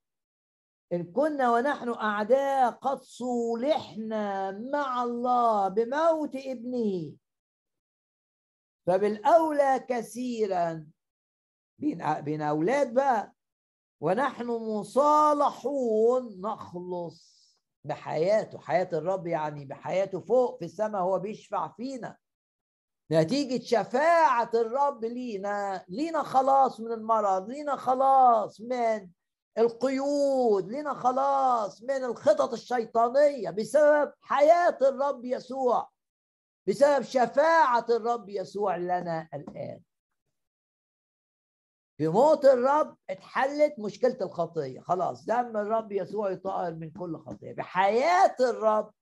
إن كنا ونحن أعداء قد صولحنا مع الله بموت ابنه. فبالأولى كثيرا. بين أولاد بقى. ونحن مصالحون. نخلص بحياته. حياة الرب يعني بحياته فوق في السماء هو بيشفع فينا. نتيجة شفاعة الرب لينا. لينا خلاص من المرض. لينا خلاص من القيود. لينا خلاص من الخطط الشيطانية بسبب حياة الرب يسوع بسبب شفاعة الرب يسوع لنا الآن. في موت الرب اتحلت مشكلة الخطية. خلاص دم الرب يسوع يطهر من كل خطية. بحياة الرب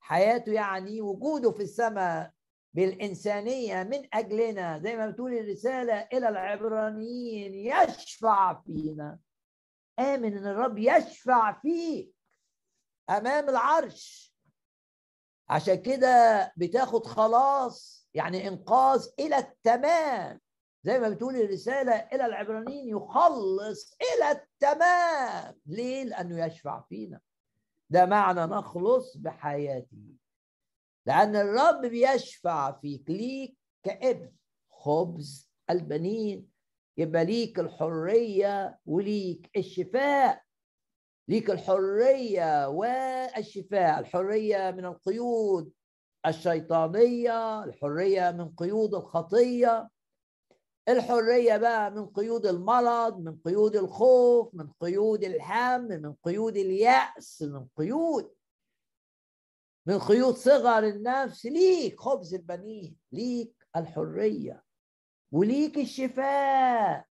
حياته يعني وجوده في السماء بالإنسانية من أجلنا زي ما بتقول الرسالة إلى العبرانيين يشفع فينا. آمن إن الرب يشفع فيك أمام العرش. عشان كده بتاخد خلاص يعني إنقاذ إلى التمام. زي ما بتقول الرسالة إلى العبرانيين يخلص إلى التمام. ليه؟ لأنه يشفع فينا. ده معنى نخلص بحياته. لأن الرب بيشفع فيك ليك كابن. خبز البنين يبقى ليك الحرية وليك الشفاء. ليك الحرية والشفاء الحرية من القيود الشيطانية الحرية من قيود الخطية. الحرية بقى من قيود المرض من قيود الخوف من قيود الهم من قيود اليأس من قيود من قيود صغر النفس ليك خبز البنين ليك الحرية وليك الشفاء.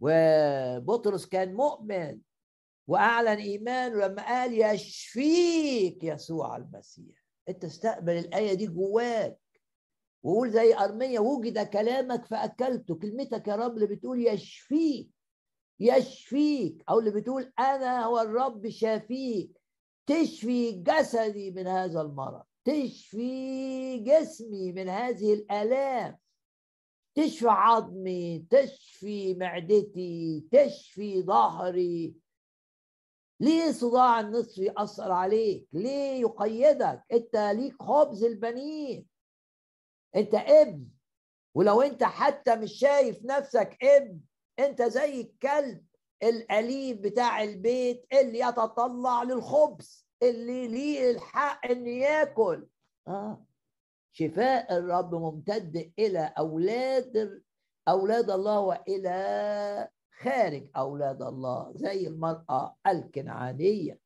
وبطرس كان مؤمن وأعلن إيمانه لما قال يشفيك يسوع المسيح. أنت استقبل الآية دي جواك. وقول زي أرمية وجد كلامك فأكلته. كلمتك يا رب اللي بتقول يشفيك يشفيك. أو اللي بتقول أنا هو الرب شافيك. تشفي جسدي من هذا المرض تشفي جسمي من هذه الآلام تشفي عظمي تشفي معدتي تشفي ظهري. ليه صداع النصف يأثر عليك ليه يقيدك. أنت ليك خبز البنين. أنت ابن. ولو أنت حتى مش شايف نفسك ابن أنت زي الكلب. الأليف بتاع البيت اللي يتطلع للخبز اللي ليه الحق إن ياكل. آه. شفاء الرب ممتد إلى أولاد أولاد الله وإلى خارج أولاد الله زي المرأة الكنعانية.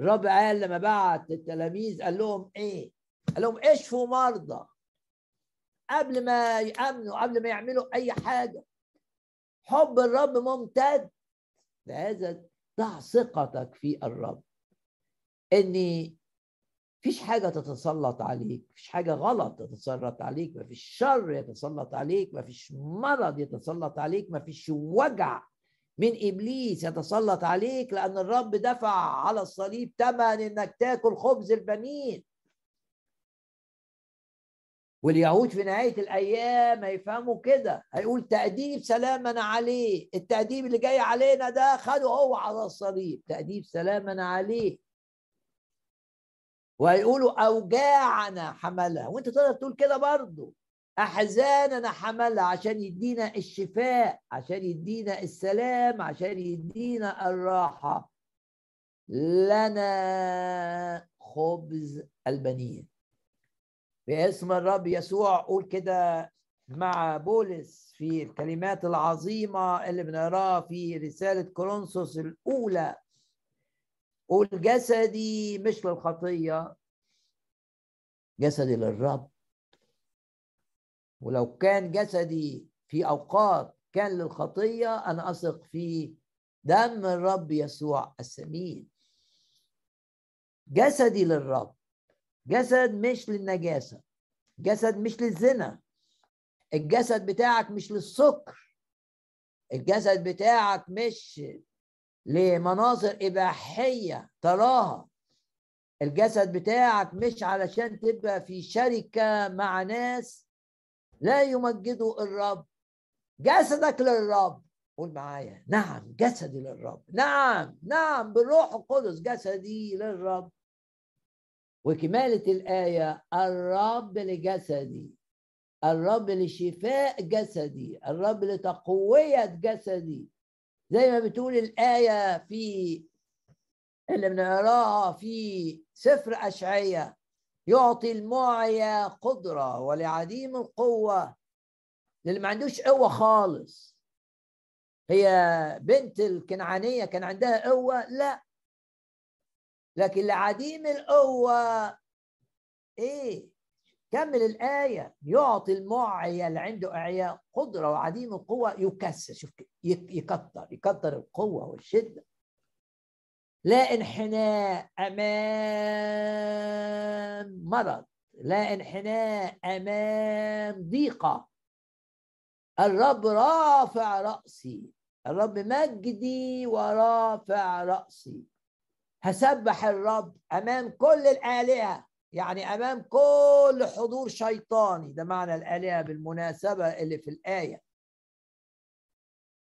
الرب قال لما بعت التلاميذ قال لهم إيه؟ قال لهم اشفوا مرضى؟ قبل ما يأمنوا قبل ما يعملوا أي حاجة. حب الرب ممتد. لهذا ضع ثقتك في الرب. ان فيش حاجة تتسلط عليك فيش حاجة غلط تتسلط عليك مفيش شر يتسلط عليك مفيش مرض يتسلط عليك مفيش وجع من إبليس يتسلط عليك لأن الرب دفع على الصليب ثمن إنك تاكل خبز البنين. واليهود في نهاية الأيام هيفهموا كده هيقول تأديب سلامنا عليه التأديب اللي جاي علينا ده خده هو على الصليب تأديب سلامنا عليه. وهيقولوا أوجاعنا حملها وأنت تقدر تقول كده برضه. أحزاننا حملها عشان يدينا الشفاء عشان يدينا السلام عشان يدينا الراحة. لنا خبز البنين باسم الرب يسوع قول كده مع بولس في الكلمات العظيمة اللي بنقراها في رسالة كورنثوس الأولى. قول جسدي مش للخطية جسدي للرب. ولو كان جسدي في أوقات كان للخطية أنا أثق في دم الرب يسوع السمين. جسدي للرب. جسد مش للنجاسة جسد مش للزنا. الجسد بتاعك مش للسكر. الجسد بتاعك مش لمناظر إباحية تراها. الجسد بتاعك مش علشان تبقى في شركة مع ناس لا يمجدوا الرب. جسدك للرب. قول معايا. نعم جسدي للرب. نعم نعم بالروح القدس جسدي للرب. وكمالة الآية الرب لجسدي الرب لشفاء جسدي الرب لتقوية جسدي. زي ما بتقول الآية في اللي بنقراها في سفر أشعية يعطي المعيا قدرة ولعديم القوة. للي ما عندوش قوة خالص. هي بنت الكنعانية كان عندها قوة؟ لا. لكن لعديم القوة إيه؟ كمل الآية. يعطي المعيا اللي عنده إعياء قدرة وعديم القوة يكسر. شوف يكتر يكتر القوة والشدة. لا انحناء أمام مرض. لا انحناء أمام ضيقة. الرب رافع رأسي. الرب مجدي ورافع رأسي. هسبح الرب أمام كل الآلهة يعني أمام كل حضور شيطاني. ده معنى الآلهة بالمناسبة اللي في الآية.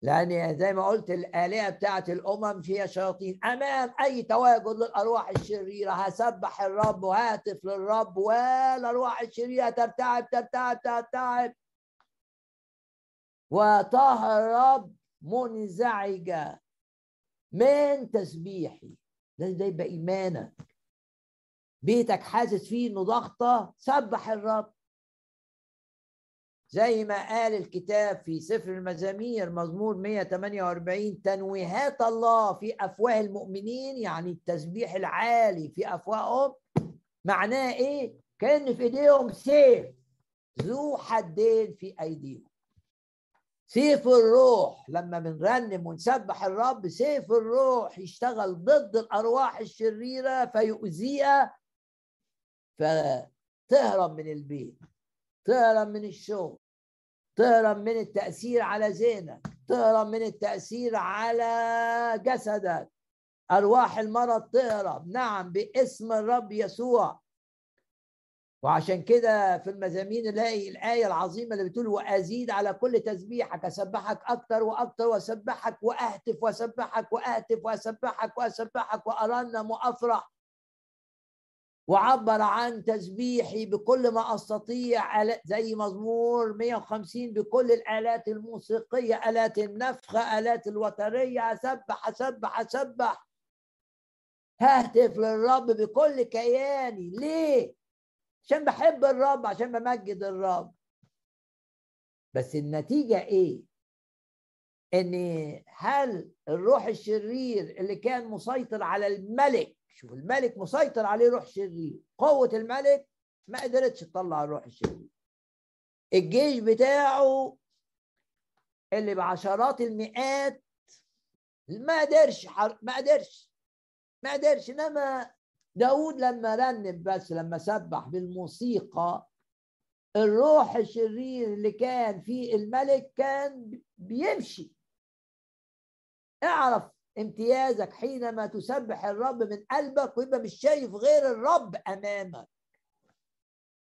لأن زي ما قلت الآلهة بتاعت الأمم فيها شياطين. أمام أي تواجد للأرواح الشريرة هسبح الرب وهاتف للرب والأرواح الشريرة ترتعب ترتعب ترتعب. وطه الرب منزعجة من تسبيحي. ده ده يبقى إيمانك. بيتك حاسس فيه إنه ضغطة سبح الرب. زي ما قال الكتاب في سفر المزامير مزمور 148 تنويهات الله في أفواه المؤمنين يعني التسبيح العالي في أفواههم. معناه إيه؟ كأن في إيديهم سيف. ذو حدين في أيديهم. سيف الروح لما بنرنم ونسبح الرب سيف الروح يشتغل ضد الأرواح الشريرة فيؤذيها فتهرب من البيت تهرب من الشغل تهرب من التأثير على ذهنك تهرب من التأثير على جسدك. أرواح المرض تهرب. نعم باسم الرب يسوع. وعشان كده في المزامين نلاقي الآية العظيمة اللي بتقول وأزيد على كل تسبيحك أسبحك أكتر وأكتر وأسبحك وأهتف وأسبحك وأهتف وأسبحك وأسبحك وأرنم وأفرح وعبر عن تسبيحي بكل ما أستطيع زي مزمور 150 بكل الآلات الموسيقية آلات النفخ آلات الوترية أسبح أسبح أسبح. ههتف للرب بكل كياني. ليه؟ عشان بحب الرب عشان بمجد الرب. بس النتيجة إيه؟ إن هل الروح الشرير اللي كان مسيطر على الملك شوف الملك مسيطر عليه روح شرير قوة الملك ما قدرتش تطلع الروح الشرير. الجيش بتاعه اللي بعشرات المئات ما قدرش ما قدرش ما قدرش إنما داود لما رنم بس لما سبح بالموسيقى الروح الشرير اللي كان في الملك كان بيمشي. اعرف امتيازك حينما تسبح الرب من قلبك ويبقى مش شايف غير الرب أمامك.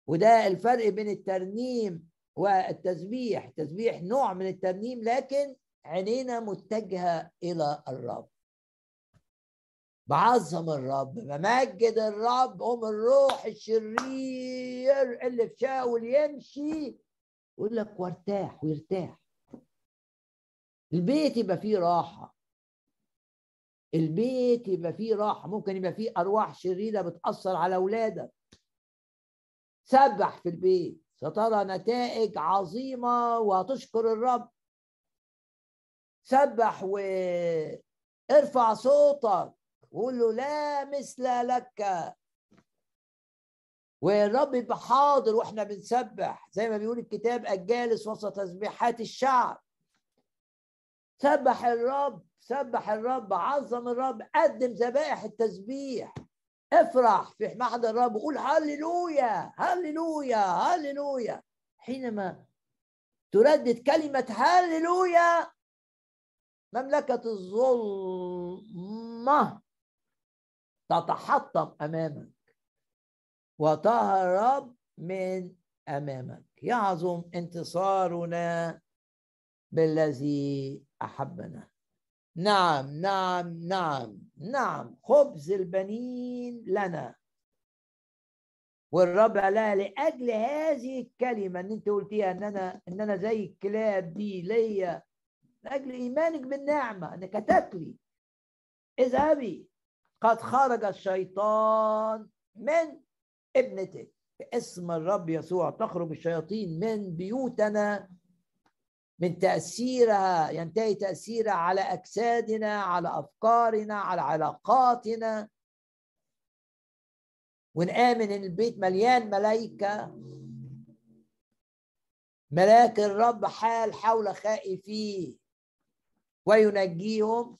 وده الفرق بين الترنيم والتسبيح. التسبيح نوع من الترنيم لكن عينينا متجهة إلى الرب. بعظم الرب بمجد الرب قوم الروح الشرير اللي في شاول يمشي يقول لك وارتاح ويرتاح. البيت يبقى فيه راحة. البيت يبقى فيه راحة. ممكن يبقى فيه أرواح شريرة بتأثر على أولادك. سبح في البيت. سترى نتائج عظيمة وهتشكر الرب. سبح وارفع صوتك. وقول له لا مثل لك. والرب يبقى حاضر وإحنا بنسبح. زي ما بيقول الكتاب الجالس وسط تسبيحات الشعب. سبح الرب سبح الرب عظم الرب قدم ذبائح التسبيح. افرح في محضر الرب. وقول هللويا هللويا هللويا. حينما تردد كلمة هللويا مملكة الظلمة تتحطم أمامك. وطه الرب من أمامك. يعظم انتصارنا بالذي أحبنا. نعم نعم نعم نعم. خبز البنين لنا. والرب قالها لأجل هذه الكلمة ان أنت قلتيها ان أنا ان أنا زي الكلاب دي ليا. لأجل إيمانك بالنعمة. انك هتاكلي اذهبي. قد خرج الشيطان من ابنتك باسم الرب يسوع تخرج الشياطين من بيوتنا من تأثيرها ينتهي تأثيرها على أجسادنا على أفكارنا على علاقاتنا. ونآمن إن البيت مليان ملائكة. ملاك الرب حال حول خائفيه وينجيهم.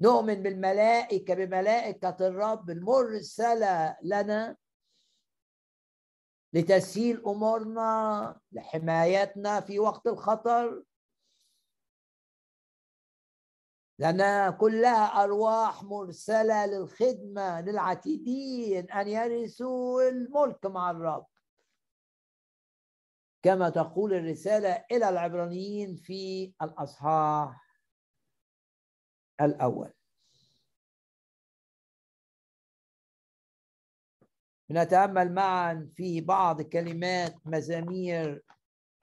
نؤمن بالملائكة بملائكة الرب المرسلة لنا لتسهيل أمورنا لحمايتنا في وقت الخطر. لأنها كلها أرواح مرسلة للخدمة للعتيدين أن يرثوا الملك مع الرب. كما تقول الرسالة إلى العبرانيين في الأصحاح. الأول. نتأمل معا في بعض كلمات مزامير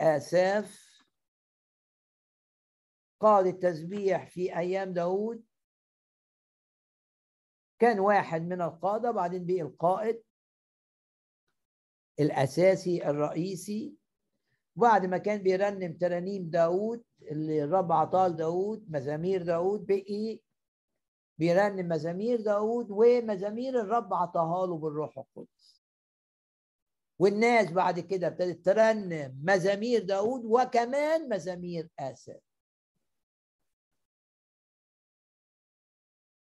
آساف قاد التسبيح في أيام داود. كان واحد من القادة بعدين بقي القائد الأساسي الرئيسي. بعد ما كان بيرنم ترانيم داود اللي الرب عطاه لداود مزامير داود بقي بيرنم مزامير داود ومزامير الرب عطاها له بالروح القدس. والناس بعد كده ابتدت ترنم مزامير داود وكمان مزامير آسف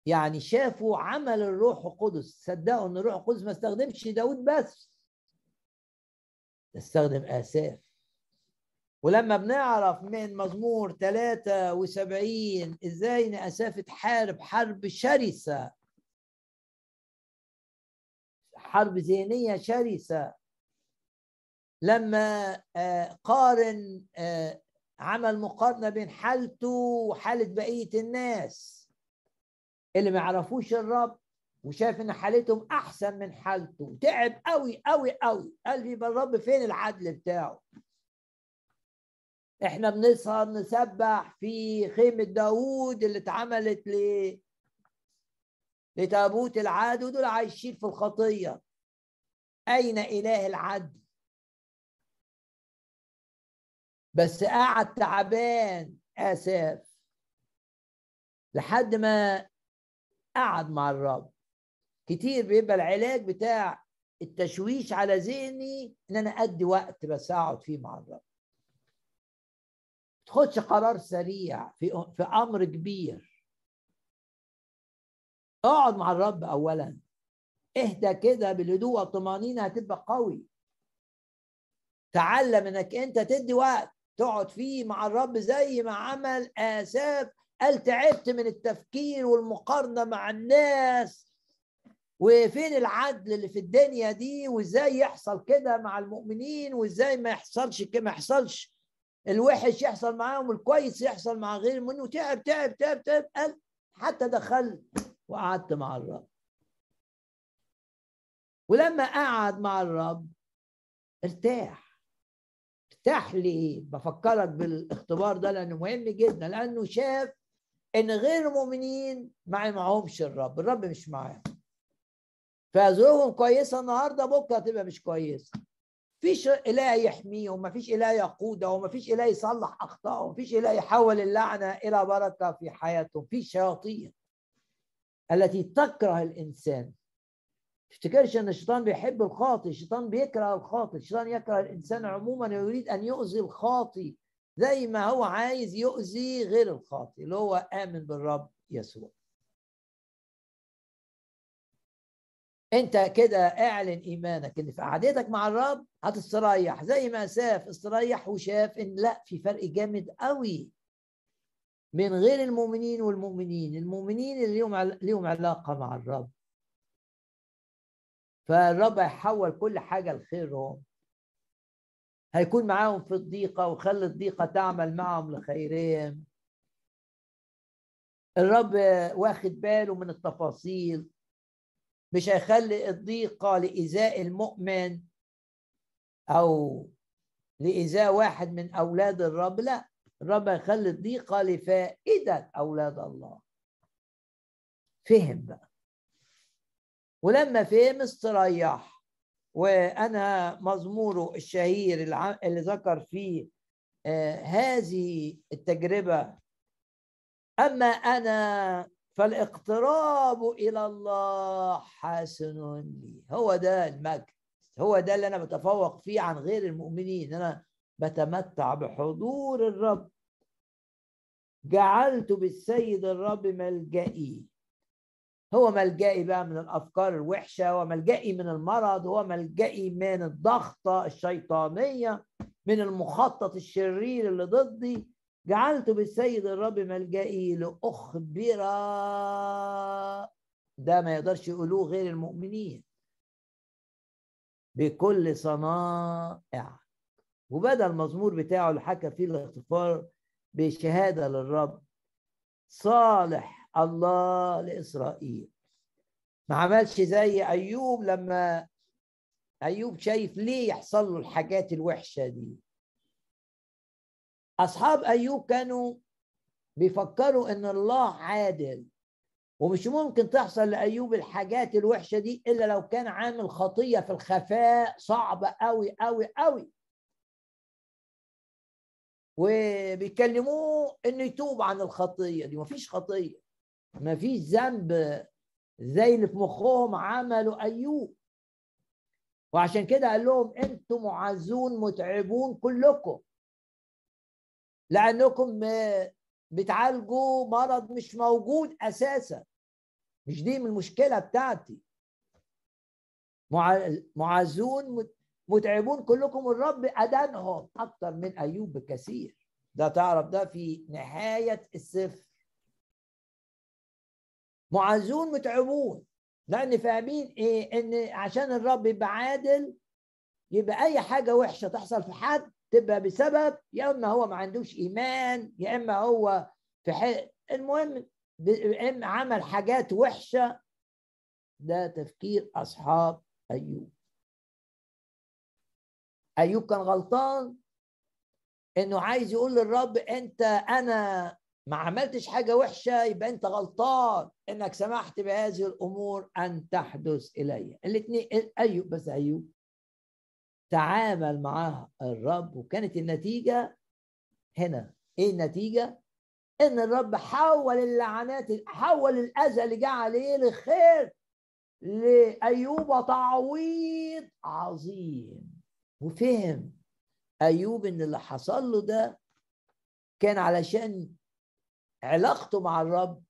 يعني شافوا عمل الروح القدس. صدقوا إن الروح القدس ما استخدمش داود بس استخدم آساف ولما بنعرف من مزمور 73 إزاي ان اساف تحارب حرب شرسة. حرب ذهنية شرسة. لما آه، قارن آه، عمل مقارنة بين حالته وحالة بقية الناس. اللي ما يعرفوش الرب وشاف إن حالتهم أحسن من حالته. تعب قوي قوي قوي قال لي الرب فين العدل بتاعه؟ إحنا بنسهر نسبح في خيمة داوود اللي اتعملت ل لتابوت العدل ودول عايشين في الخطية. أين إله العدل؟ بس قعد تعبان آساف لحد ما قعد مع الرب. كتير بيبقى العلاج بتاع التشويش على ذهني إن أنا أدي وقت بس أقعد فيه مع الرب. تاخدش قرار سريع في في أمر كبير. اقعد مع الرب اولا. اهدى كده بالهدوء والطمأنينة هتبقى قوي. تعلم إنك أنت تدي وقت. تقعد فيه مع الرب زي ما عمل اساف قال تعبت من التفكير والمقارنة مع الناس. وفين العدل اللي في الدنيا دي؟ وإزاي يحصل كده مع المؤمنين؟ وإزاي ما يحصلش كده ما يحصلش الوحش يحصل معاهم الكويس يحصل مع غير منه. تعب تعب تعب تعب قال حتى دخلت وقعدت مع الرب. ولما قعد مع الرب ارتاح. ارتاح ليه؟ بفكرك بالاختبار ده لأنه مهم جدا لأنه شاف إن غير المؤمنين ما معهمش الرب. الرب مش معاهم. فظروفهم كويسة النهارده بكرة تبقى مش كويسة. فيش إله يحميهم ما فيش إله يقودهم ما فيش إله يصلح اخطائهم ما فيش إله يحول اللعنة إلى بركة في حياتهم في شياطين التي تكره الإنسان. تفتكرش إن الشيطان بيحب الخاطئ الشيطان بيكره الخاطئ الشيطان يكره الإنسان عموما ويريد أن يؤذي الخاطئ زي ما هو عايز يؤذي غير الخاطئ اللي هو آمن بالرب يسوع. انت كده اعلن ايمانك ان في قعدتك مع الرب هتستريح. زي ما ساف استريح وشاف إن لا في فرق جامد قوي من غير المؤمنين والمؤمنين. المؤمنين اللي ليهم ليهم علاقة مع الرب. فالرب هيحول كل حاجة لخيرهم. هيكون معاهم في الضيقة وخلي الضيقة تعمل معهم لخيرهم. الرب واخد باله من التفاصيل. مش هيخلي الضيقة لإيذاء المؤمن أو لإيذاء واحد من أولاد الرب لا الرب هيخلي الضيقة لفائدة أولاد الله. فهم بقى. ولما فهم استريح وأنا مزموره الشهير اللي ذكر فيه آه هذه التجربة أما أنا فالاقتراب إلى الله حسن لي. هو ده المجد هو ده اللي أنا بتفوق فيه عن غير المؤمنين. أنا بتمتع بحضور الرب. جعلت بالسيد الرب ملجئي. هو ملجئي بقى من الأفكار الوحشة هو ملجئي من المرض هو ملجئي من الضغطة الشيطانية من المخطط الشرير اللي ضدي. جعلت بالسيد الرب ملجئي لأخبر ده ما يقدرش يقولوه غير المؤمنين بكل صنائع. وبدا المزمور بتاعه اللي حكى فيه الاغتفار بشهادة للرب صالح الله لإسرائيل. ما عملش زي أيوب لما أيوب شايف ليه يحصل له الحاجات الوحشة دي. أصحاب أيوب كانوا بيفكروا إن الله عادل ومش ممكن تحصل لأيوب الحاجات الوحشة دي إلا لو كان عامل خطية في الخفاء صعبه قوي قوي قوي وبيكلموه إنه يتوب عن الخطية دي. مفيش خطية. مفيش ذنب زي اللي في مخهم عملوا أيوب. وعشان كده قال لهم أنتم معزون متعبون كلكم. لأنكم بتعالجوا مرض مش موجود أساسا. مش دي من المشكلة بتاعتي. معزون متعبون كلكم الرب أدانهم أكثر من أيوب بكثير ده تعرف ده في نهاية السفر. معزون متعبون. لأن فاهمين إيه؟ إن عشان الرب يبقى عادل يبقى أي حاجة وحشة تحصل في حد تبقى بسبب يا إما هو ما عندوش إيمان يا إما هو في حق المهم عمل حاجات وحشة. ده تفكير أصحاب أيوب. أيوب كان غلطان إنه عايز يقول للرب أنت أنا ما عملتش حاجة وحشة يبقى أنت غلطان. إنك سمحت بهذه الأمور أن تحدث إلي. الاثنين أيوب بس أيوب. تعامل معها الرب وكانت النتيجة هنا. إيه النتيجة؟ إن الرب حول اللعنات حول الأذى اللي جه عليه لخير لأيوب تعويض عظيم. وفهم أيوب إن اللي حصل له ده كان علشان علاقته مع الرب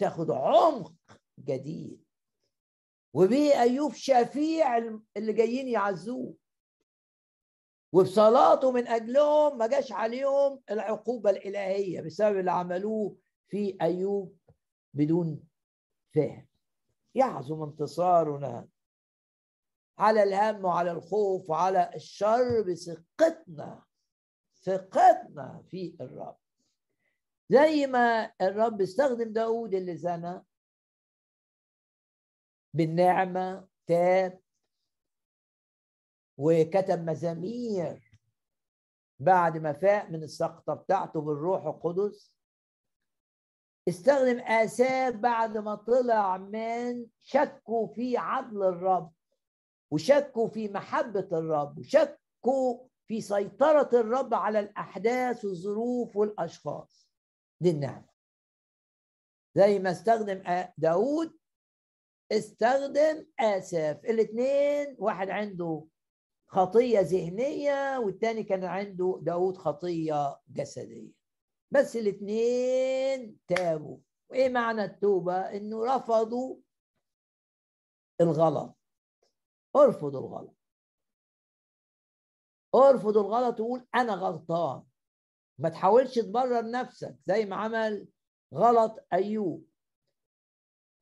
تاخد عمق جديد. وبيه أيوب شفيع اللي جايين يعزوه. وبصلاته من أجلهم ما جاش عليهم العقوبة الإلهية بسبب اللي عملوه في أيوب بدون فهم. يعظم انتصارنا على الهم وعلى الخوف وعلى الشر بثقتنا ثقتنا في الرب. زي ما الرب استخدم داود اللي زنى بالنعمة تاب وكتب مزامير بعد ما فاق من السقطة بتاعته بالروح القدس. استخدم آساب بعد ما طلع من شكوا في عدل الرب وشكوا في محبة الرب وشكوا في سيطرة الرب على الأحداث والظروف والأشخاص. دي النعمة. زي ما استخدم داود استخدم آسف الاثنين واحد عنده خطية ذهنية والتاني كان عنده داود خطية جسدية. بس الاثنين تابوا. وايه معنى التوبة؟ إنه رفضوا الغلط. ارفض الغلط. ارفض الغلط وقول أنا غلطان. ما تحاولش تبرر نفسك زي ما عمل غلط أيوب.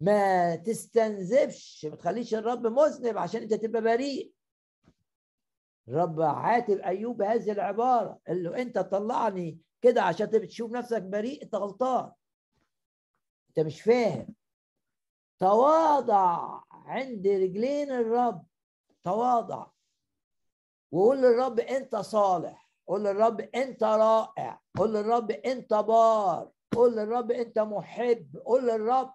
ما تستنزفش ما تخليش الرب مذنب عشان أنت تبقى بريء. الرب عاتب أيوب بهذه العبارة. قال له أنت طلعني كده عشان تشوف نفسك بريء أنت غلطان. أنت مش فاهم. تواضع عند رجلين الرب. تواضع. وقول للرب أنت صالح. قول للرب أنت رائع. قول للرب أنت بار. قول للرب أنت محب. قول للرب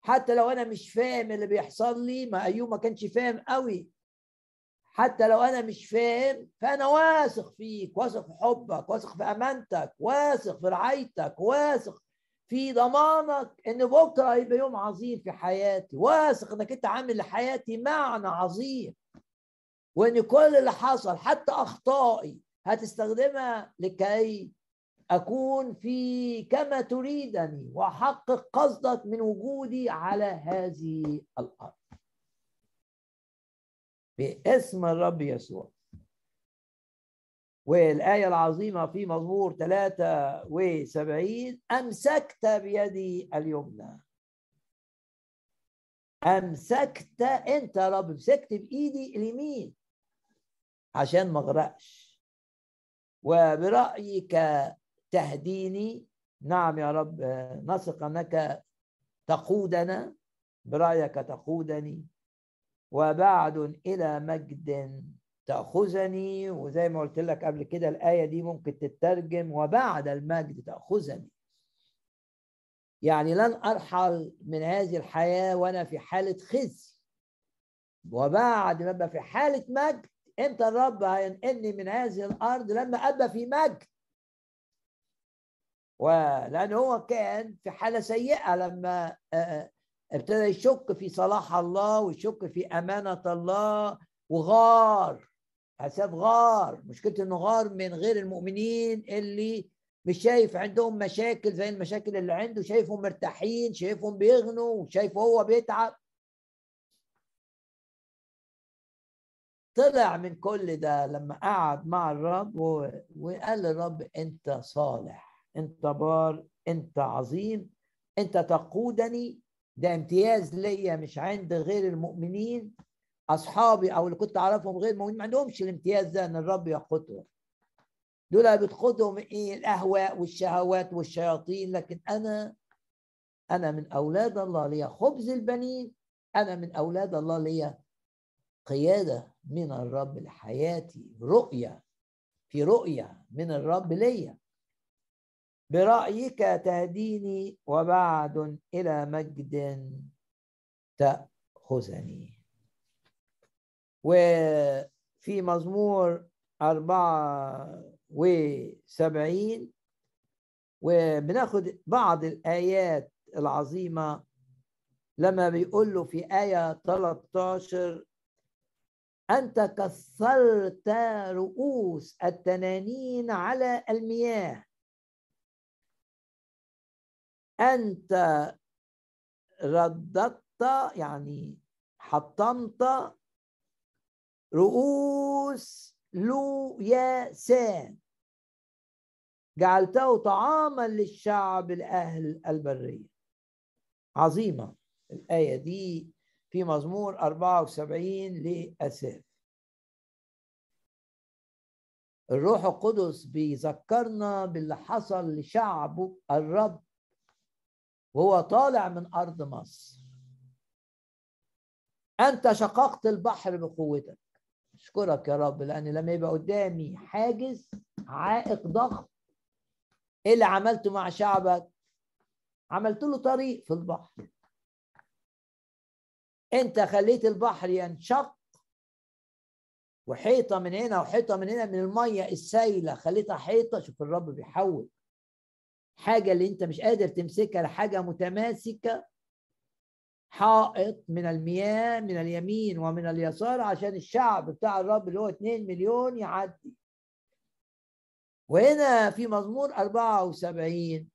حتى لو أنا مش فاهم اللي بيحصل لي ما أيوب ما كانش فاهم قوي. حتى لو أنا مش فاهم فأنا واثق فيك واثق في حبك واثق في أمانتك واثق في رعايتك واثق في ضمانك إن بكرة هيبقى يوم عظيم في حياتي. واثق إنك أنت عامل لحياتي معنى عظيم. وإن كل اللي حصل حتى أخطائي هتستخدمها لكي أكون في كما تريدني وأحقق قصدك من وجودي على هذه الأرض. باسم الرب يسوع. والآية العظيمة في مزمور 73 أمسكت بيدي اليمنى. أمسكت أنت يا رب مسكت بإيدي اليمين عشان ما أغرقش. وبرأيك تهديني نعم يا رب نثق أنك تقودنا برأيك تقودني. وبعد إلى مجد تأخذني. وزي ما قلت لك قبل كده الآية دي ممكن تترجم وبعد المجد تأخذني. يعني لن أرحل من هذه الحياة وأنا في حالة خزي. وبعد ما أبقى في حالة مجد إمتى الرب هينقلني من هذه الأرض لما أبقى في مجد. ولأن هو كان في حالة سيئة لما ابتدى يشك في صلاح الله ويشك في أمانة الله وغار. حساب غار. مشكلته إنه غار من غير المؤمنين اللي مش شايف عندهم مشاكل زي المشاكل اللي عنده شايفهم مرتاحين شايفهم بيغنوا وشايفه هو بيتعب. طلع من كل ده لما قعد مع الرب وقال للرب أنت صالح أنت بار أنت عظيم أنت تقودني ده امتياز ليا مش عند غير المؤمنين أصحابي أو اللي كنت أعرفهم غير المؤمنين ما عندهمش الامتياز ده إن الرب يقودهم دول بتقودهم إيه؟ الاهواء والشهوات والشياطين لكن أنا أنا من أولاد الله ليا خبز البنين أنا من أولاد الله ليا قيادة من الرب لحياتي رؤية في رؤية من الرب ليا. برأيك تهديني وبعد إلى مجد تأخذني. وفي مزمور أربعة وسبعين وبناخد بعض الآيات العظيمة. لما بيقول له في آية 13 أنت كسرت رؤوس التنانين على المياه. أنت رددت يعني حطمت رؤوس لوياسان جعلته طعاما للشعب الأهل البرية. عظيمة. الآية دي في مزمور 74 لأساف الروح القدس بيذكرنا باللي حصل لشعبه الرب وهو طالع من أرض مصر. أنت شققت البحر بقوتك. أشكرك يا رب لأن لما يبقى قدامي حاجز عائق ضخم إيه اللي عملته مع شعبك؟ عملت له طريق في البحر. أنت خليت البحر ينشق وحيطة من هنا وحيطة من هنا من المية السايلة. خليتها حيطة شوف الرب بيحول. حاجة اللي انت مش قادر تمسكها لحاجة متماسكة حائط من المياه من اليمين ومن اليسار عشان الشعب بتاع الرب اللي هو 2 مليون يعدي. وهنا في مزمور 74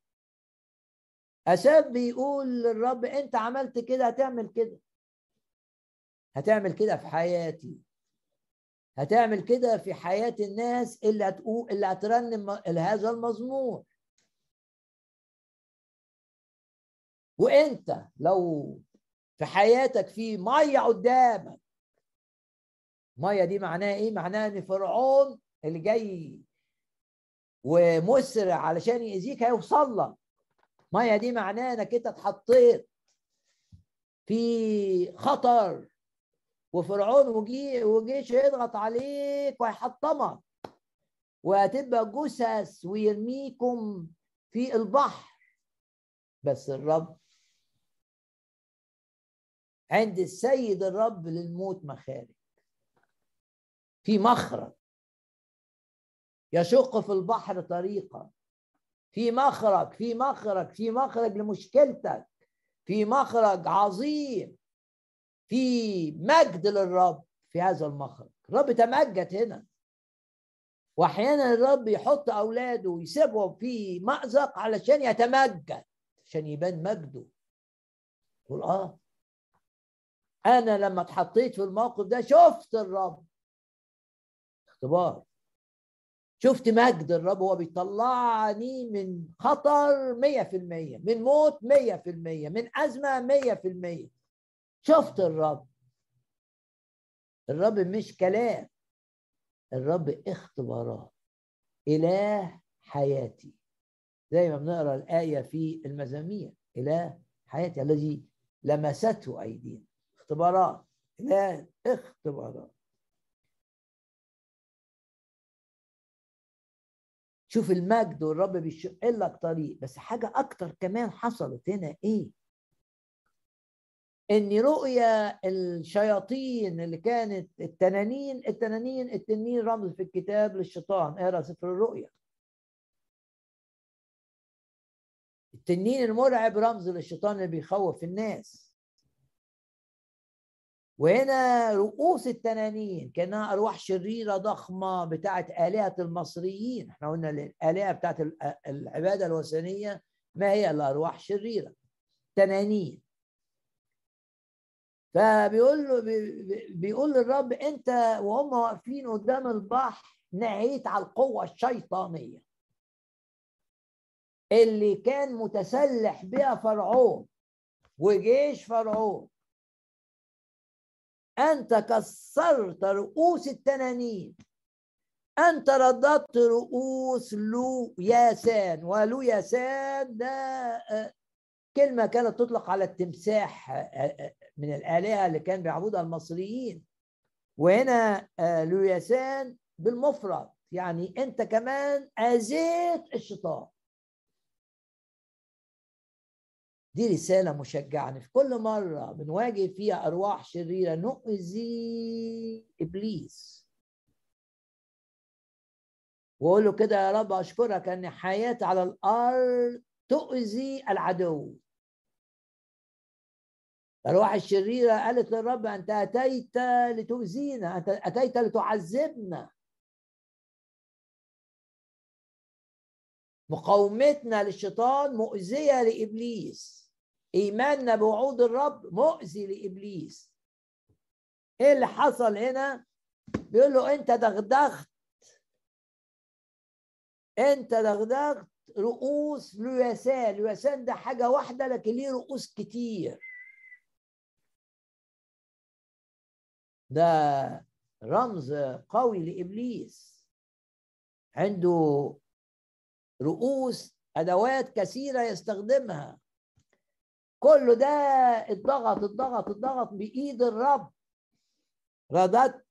أساف بيقول للرب أنت عملت كده هتعمل كده. هتعمل كده في حياتي. هتعمل كده في حياة الناس اللي هتقول اللي هترنم هذا المزمور. وانت لو في حياتك في مية قدامك مية دي معناها إيه؟ معناها ان فرعون اللي جاي ومسرع علشان يأذيك هيوصل لك. مية دي معناها انك انت اتحطيت في خطر وفرعون وجي وجيش يضغط عليك ويحطمك وهتبقى جثث ويرميكم في البحر. بس الرب عند السيد الرب للموت مخارج. في مخرج. يشق في البحر طريقا. في مخرج في مخرج في مخرج لمشكلتك. في مخرج عظيم. في مجد للرب في هذا المخرج. الرب تمجد هنا. واحيانا الرب يحط أولاده ويسيبهم في مأزق علشان يتمجد عشان يبان مجده. يقول آه أنا لما اتحطيت في الموقف ده شفت الرب. اختبار. شفت مجد الرب هو بيطلعني من خطر مية في المية من موت مية في المية من أزمة مية في المية. شفت الرب. الرب مش كلام. الرب اختبارات. إله حياتي. زي ما بنقرأ الآية في المزامير. إله حياتي الذي لمسته أيدينا. اختبارات. إله اختبارات. شوف المجد والرب بيشق لك طريق بس حاجة أكتر كمان حصلت هنا إيه؟ إن رؤيا الشياطين اللي كانت التنانين التنانين التنين رمز في الكتاب للشيطان اقرا سفر الرؤيا؟ التنين المرعب رمز للشيطان اللي بيخوف الناس. وهنا رؤوس التنانين كأنها أرواح شريرة ضخمة بتاعت آلهة المصريين. إحنا قلنا الآلهة بتاعت العبادة الوثنية ما هي الارواح شريرة تنانين. فبيقول له بيقول للرب أنت وهم واقفين قدام البحر نهيت على القوة الشيطانية اللي كان متسلح بها فرعون وجيش فرعون أنت كسرت رؤوس التنانين. أنت رددت رؤوس لو ياسان ولو ياسان ده آه، كلمة كانت تطلق على التمساح آه، آه، من الآلهة اللي كان بيعبدها المصريين. وهنا لو ياسان بالمفرد يعني أنت كمان أذيت الشيطان. دي رسالة مشجعة في كل مرة بنواجه فيها أرواح شريرة نؤذي إبليس. وأقول له كده يا رب أشكرك أن حياتي على الأرض تؤذي العدو. الأرواح الشريرة قالت للرب أنت أتيت لتؤذينا أنت أتيت لتعذبنا. مقاومتنا للشيطان مؤذية لإبليس. ايماننا بوعود الرب مؤذي لإبليس. إيه اللي حصل هنا؟ بيقول له أنت دغدغت. أنت دغدغت رؤوس لياسان لياسان ده حاجة واحدة لكن ليه رؤوس كتير. ده رمز قوي لإبليس. عنده رؤوس أدوات كثيرة يستخدمها. كل ده اتضغط اتضغط اتضغط بإيد الرب. رددت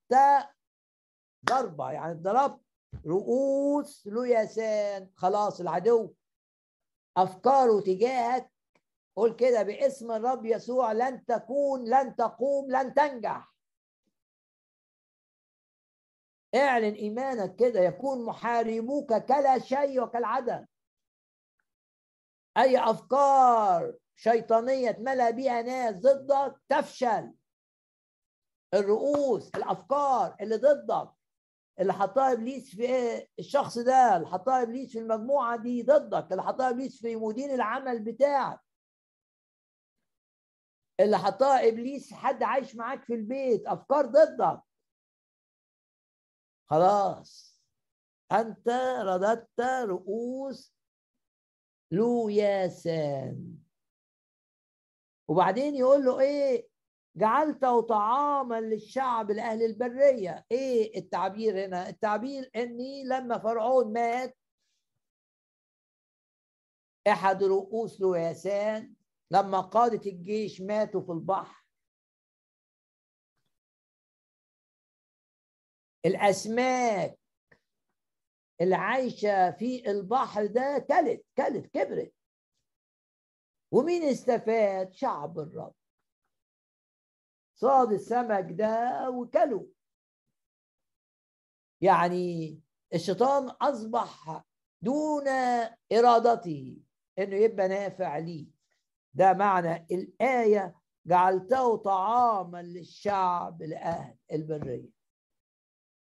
ضربة يعني ضربت رؤوس ليسان خلاص العدو افكاره تجاهك. قول كده باسم الرب يسوع لن تكون لن تقوم لن تنجح. اعلن إيمانك كده يكون محاربوك كلا شيء وكالعدم أي أفكار شيطانية اتملى بيها ناس ضدك تفشل. الرؤوس الأفكار اللي ضدك اللي حطها ابليس في؟ الشخص ده اللي حطها ابليس في المجموعة دي ضدك اللي حطها ابليس في مدير العمل بتاعك. اللي حطها ابليس حد عايش معاك في البيت أفكار ضدك. خلاص. أنت رددت رؤوس لوياسان وبعدين يقول له إيه جعلته طعاما للشعب لأهل البرية. إيه التعبير هنا؟ التعبير إني لما فرعون مات أحد رؤوس لوياسان لما قادة الجيش ماتوا في البحر. الأسماك اللي عايشة في البحر ده كلت كلت كبرت. ومين استفاد؟ شعب الرب. صاد السمك ده وكلوا يعني الشيطان أصبح دون إرادته إنه يبقى نافع ليه. ده معنى الآية جعلته طعاما للشعب لأهل البرية.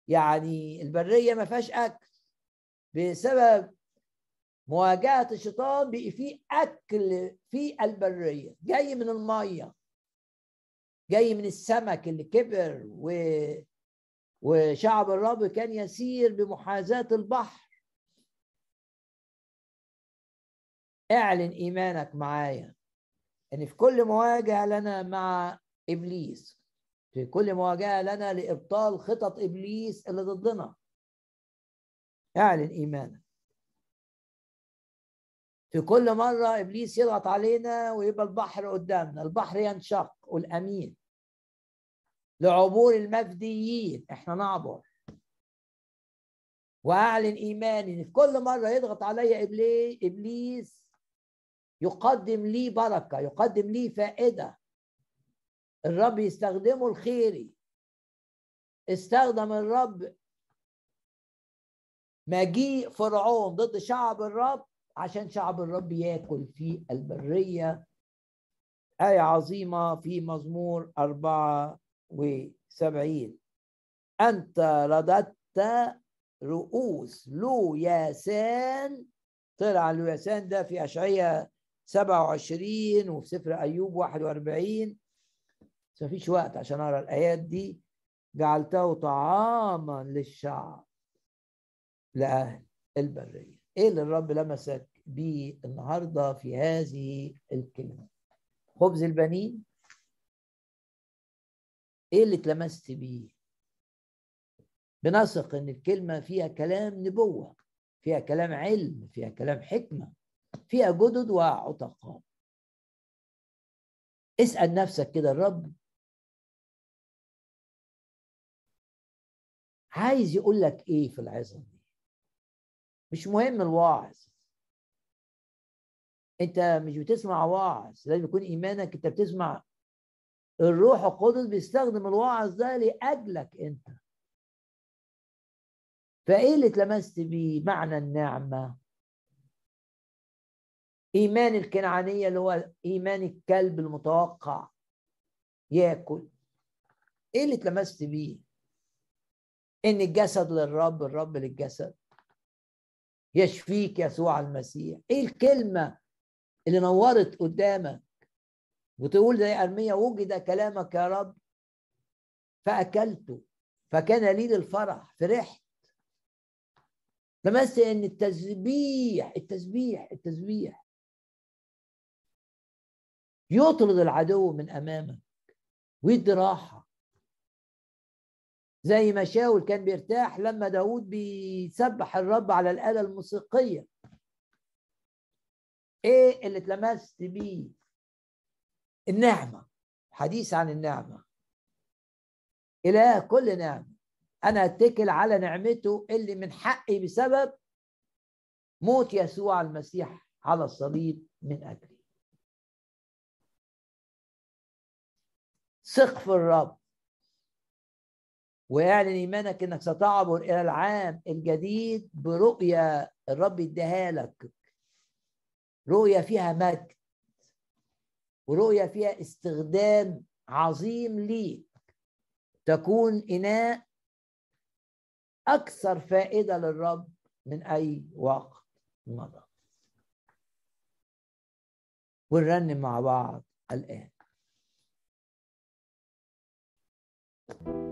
يعني البرية ما فيهاش أكل بسبب مواجهة الشيطان بقي في أكل في البرية. جاي من المية. جاي من السمك اللي كبر و... وشعب الرب كان يسير بمحاذاة البحر. اعلن إيمانك معايا إن في كل مواجهة لنا مع إبليس في كل مواجهة لنا لإبطال خطط إبليس اللي ضدنا. اعلن إيمانك. في كل مرة إبليس يضغط علينا ويبقى البحر قدامنا البحر ينشق والأمين. لعبور المفديين إحنا نعبر. وأعلن إيماني إن في كل مرة يضغط عليا إبليس يقدم لي بركة يقدم لي فائدة. الرب يستخدمه الخيري استخدم الرب مجيء فرعون ضد شعب الرب. عشان شعب الرب ياكل في البرية. آية عظيمة في مزمور أربعة وسبعين. أنت رددت رؤوس لو ياسان طلع لو ياسان ده في أشعية 27 وفي سفر أيوب 41 بس مفيش وقت عشان أقرأ الآيات دي. جعلته طعاما للشعب لأهل البرية. إيه اللي الرب لمسك بيه النهاردة في هذه الكلمة؟ خبز البنين؟ إيه اللي اتلمست بيه؟ بنثق إن الكلمة فيها كلام نبوة فيها كلام علم فيها كلام حكمة فيها جدد وعتقاء اسأل نفسك كده الرب عايز يقول لك إيه في العظة دي؟ مش مهم الواعظ انت مش بتسمع واعظ لازم يكون إيمانك انت بتسمع. الروح القدس بيستخدم الواعظ ده لأجلك انت. فإيه اللي اتلمست بيه؟ معنى النعمة. إيمان الكنعانية اللي هو إيمان الكلب المتوقع. ياكل. إيه اللي اتلمست بيه؟ إن الجسد للرب الرب للجسد. يشفيك يسوع المسيح. إيه الكلمة اللي نورت قدامك؟ وتقول زي أرمية وجد كلامك يا رب فأكلته فكان لي للفرح فرحت. لمست إن التسبيح التسبيح التسبيح. يطرد العدو من أمامك ويدي راحة. زي ما شاول كان بيرتاح لما داود بيسبح الرب على الآلة الموسيقية. إيه اللي اتلمست بيه؟ النعمة حديث عن النعمة. إله كل نعمة. أنا أتكل على نعمته اللي من حقي بسبب موت يسوع المسيح على الصليب من أجلي. ثق في الرب. واعلن إيمانك إنك ستعبر إلى العام الجديد برؤيه الرب اداها لك. رؤيه فيها مجد. ورؤيه فيها استخدام عظيم ليك. تكون إناء أكثر فائدة للرب من أي وقت مضى. ونرنم مع بعض الآن. إذ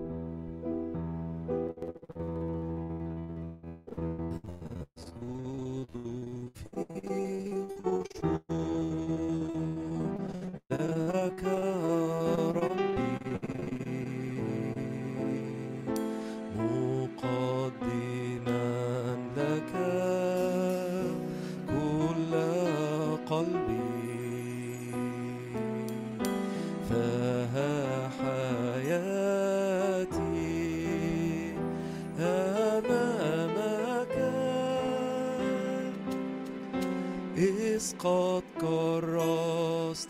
قد كرستها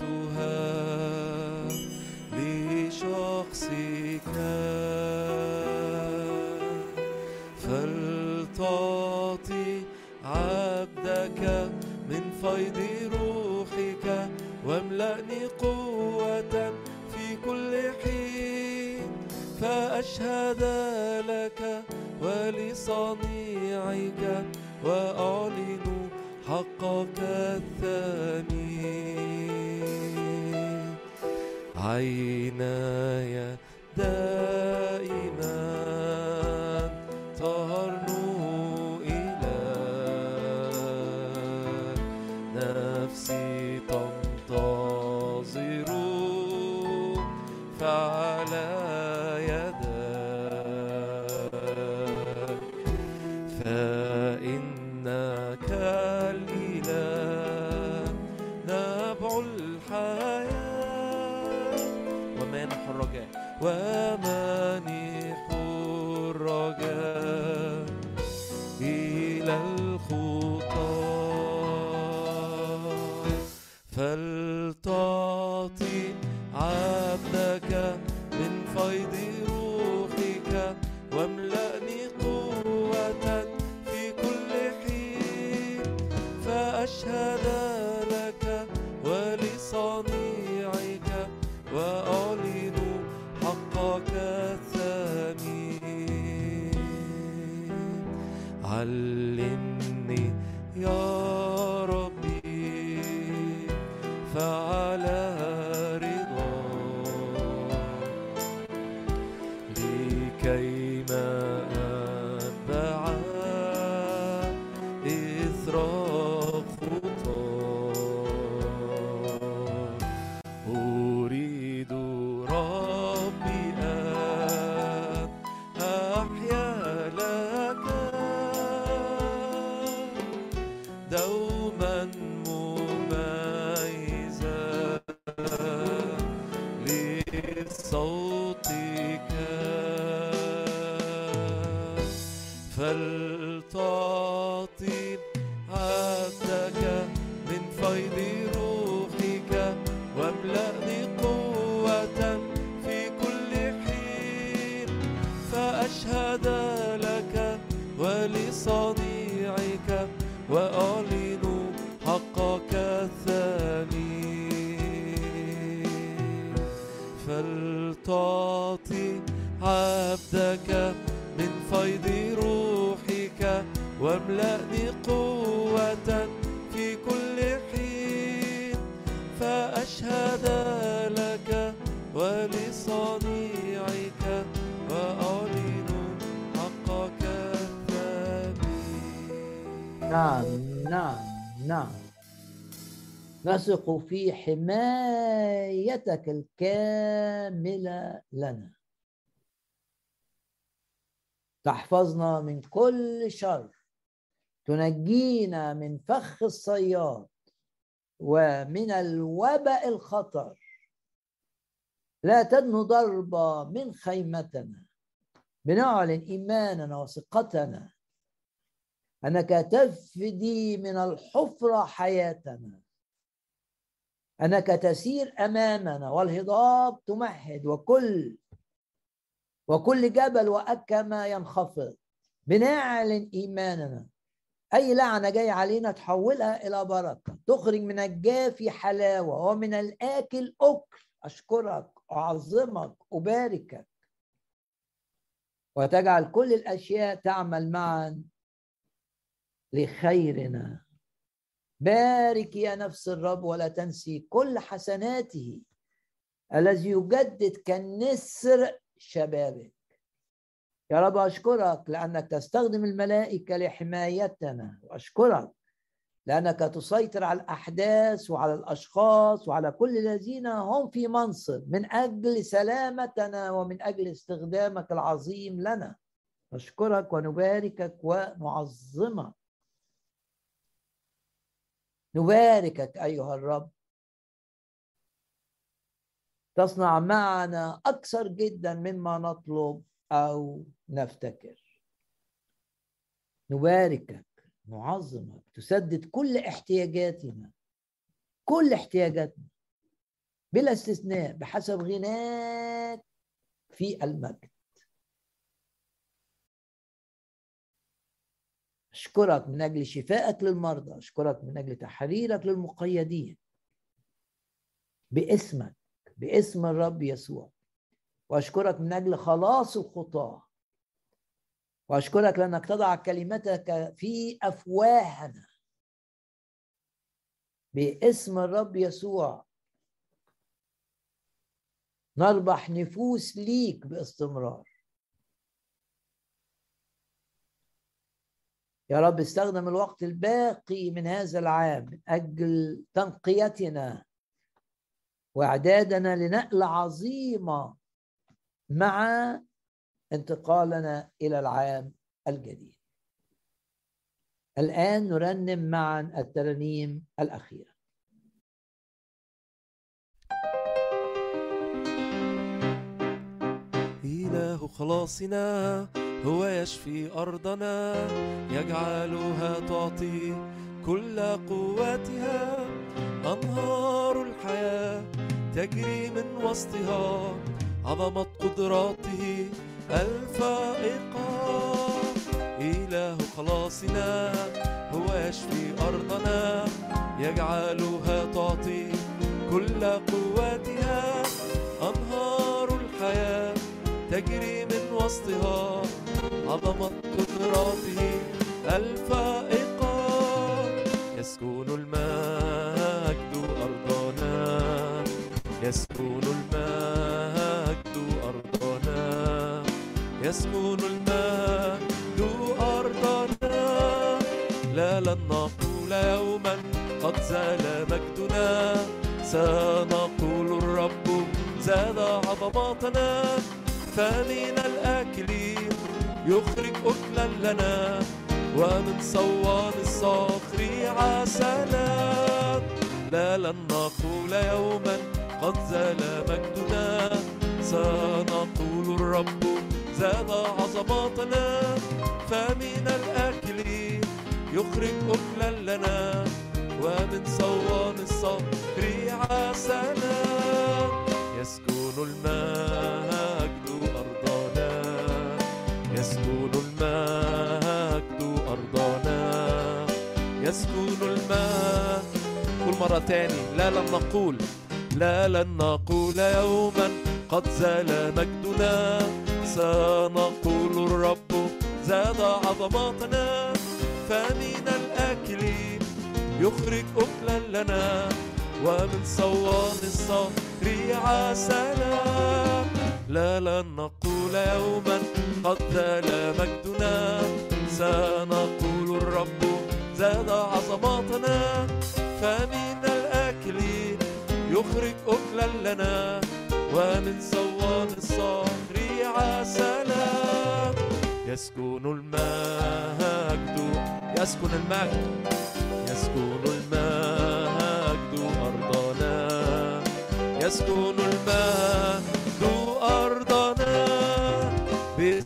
لشخصك فلتعطي عبدك من فيض روحك واملأني قوة في كل حين فأشهد لك ولصنيعك وأعلن حقك الثاني. عيناي دائما نثق في حمايتك الكاملة لنا. تحفظنا من كل شر. تنجينا من فخ الصياد ومن الوباء الخطر. لا تدنو ضربة من خيمتنا. بنعلن إيماننا وثقتنا. أنك تفدي من الحفرة حياتنا. أنك تسير أمامنا والهضاب تمهد وكل وكل جبل وأكما ينخفض. بنعلن إيماننا. أي لعنة جاية علينا تحولها إلى بركة. تخرج من الجافي حلاوة ومن الآكل أكل. أشكرك أعظمك أباركك. وتجعل كل الأشياء تعمل معا. لخيرنا. بارك يا نفس الرب ولا تنسي كل حسناته الذي يجدد كالنسر شبابك. يا رب أشكرك لأنك تستخدم الملائكة لحمايتنا. وأشكرك لأنك تسيطر على الأحداث وعلى الأشخاص وعلى كل الذين هم في منصب من أجل سلامتنا ومن أجل استخدامك العظيم لنا. نشكرك ونباركك ونعظمك. نباركك أيها الرب. تصنع معنا أكثر جدا مما نطلب أو نفتكر. نباركك نعظمك تسدد كل احتياجاتنا كل احتياجاتنا بلا استثناء بحسب غناك في المجد. أشكرك من أجل شفائك للمرضى أشكرك من أجل تحريرك للمقيدين. باسمك باسم الرب يسوع. وأشكرك من أجل خلاص الخطاة. وأشكرك لأنك تضع كلمتك في أفواهنا. باسم الرب يسوع. نربح نفوس ليك باستمرار. يا رب استخدم الوقت الباقي من هذا العام من أجل تنقيتنا وإعدادنا لنقله عظيمه مع انتقالنا إلى العام الجديد. الآن نرنم معا الترانيم الاخيره إله خلاصنا هو يشفي أرضنا يجعلها تعطي كل قوتها أنهار الحياة تجري من وسطها عظمة قدراته الفائقة. إله خلاصنا هو يشفي أرضنا يجعلها تعطي كل قوتها أنهار الحياة تجري من وسطها عظمة قدراته الفائقة يسكن المجد أرضنا يسكن المجد أرضنا يسكن المجد أرضنا لا لن نقول يوما قد زال مجدنا سنقول الرب زاد عظماتنا فمن الآكلين يخرج أكلا لنا ومن صوان الصخر عسلا لا لن نقول يوما قد زال مجدنا. سنقول الرب زاد عظماتنا. فمن الآكلين يخرج أكلا لنا ومن صوان الصخر عسلا يسكن المجد يسكن المجد أرضنا يسكن المجد. قول مرة تاني. لا لن نقول. لا لن نقول يوما قد زال مجدنا. سنقول الرب زاد عظماتنا. فمن الآكلين يخرج أكلا لنا. ومن صوان الصخر عسلا لا لن نقول يوما قد زال مجدنا. سنقول الرب زاد عظماتنا فمن الآكلين يخرج أكلا لنا. ومن صوان الصخر عسلا. يسكن المجد. يسكن المجد. يسكن المجد أرضنا. يسكن المجد.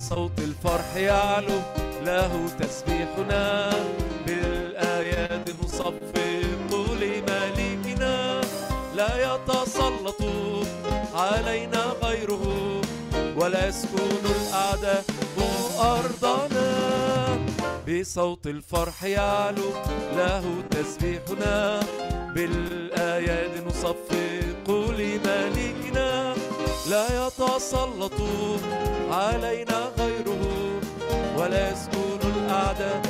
بصوت الفرح يعلو له تسبيحنا. بالآيات نصفق لملكنا لا يتسلط علينا غيره ولا يسكن الأعداء أرضنا بصوت الفرح يعلو له تسبيحنا. بالآيات نصفق لملكنا لا يتسلط علينا غيره ولا يسكن الأعداء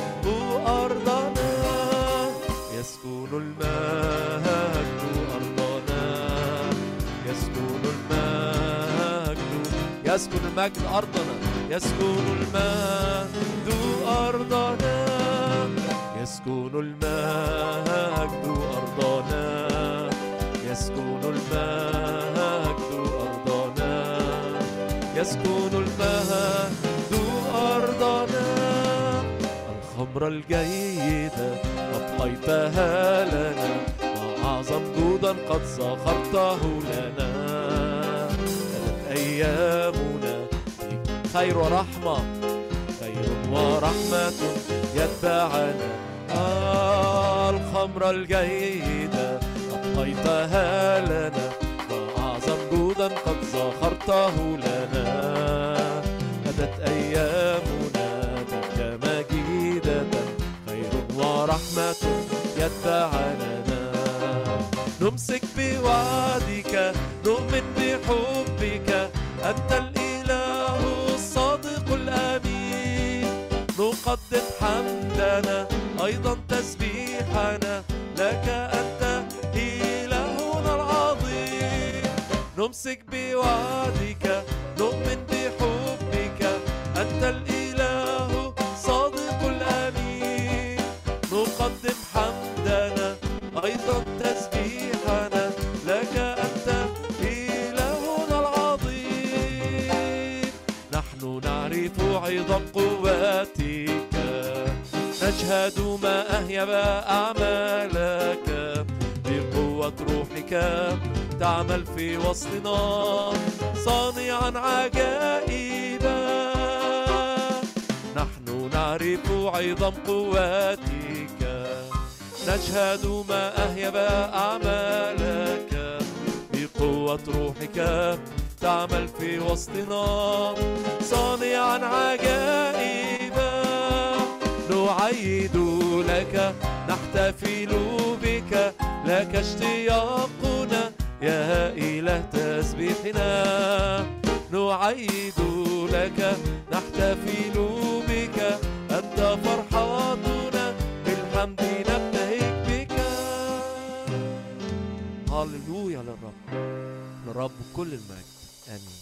أرضنا. يسكن المجد أرضنا. يسكن المجد يسكن المجد أرضنا. يسكن المجد أرضنا. يسكن المجد أرضنا. يسكن المجد يسكن المجد أرضنا. الخمر الجيدة أبقيتها لنا. وأعظم جودا قد سخرته لنا. كانت أيامنا خير ورحمة. خير ورحمة يتبعنا. الخمر الجيدة أعطيتها لنا. ما أعظم جودا قد زخرته لنا. أيامنا بك مجيدة خير ورحمة يتبعنا نمسك بوعدك نؤمن بحبك. أنت الإله الصادق الأمين. نقدم حمدنا أيضا تسبيحنا. لك أنت إلهنا العظيم. نمسك بوعدك نشهد ما أهيب أعمالك بقوة روحك. تعمل في وسطنا صانعا عجائبا. نحن نعرف عظم قواتك. نشهد ما أهيب أعمالك بقوة روحك. تعمل في وسطنا صانعا عجائبا. نعيد لك نحتفل بك لك اشتياقنا يا إله تسبيحنا. نعيد لك نحتفل بك أنت فرحاتنا بالحمد نبتهج بك. هللويا للرب. للرب كل المجد. آمين.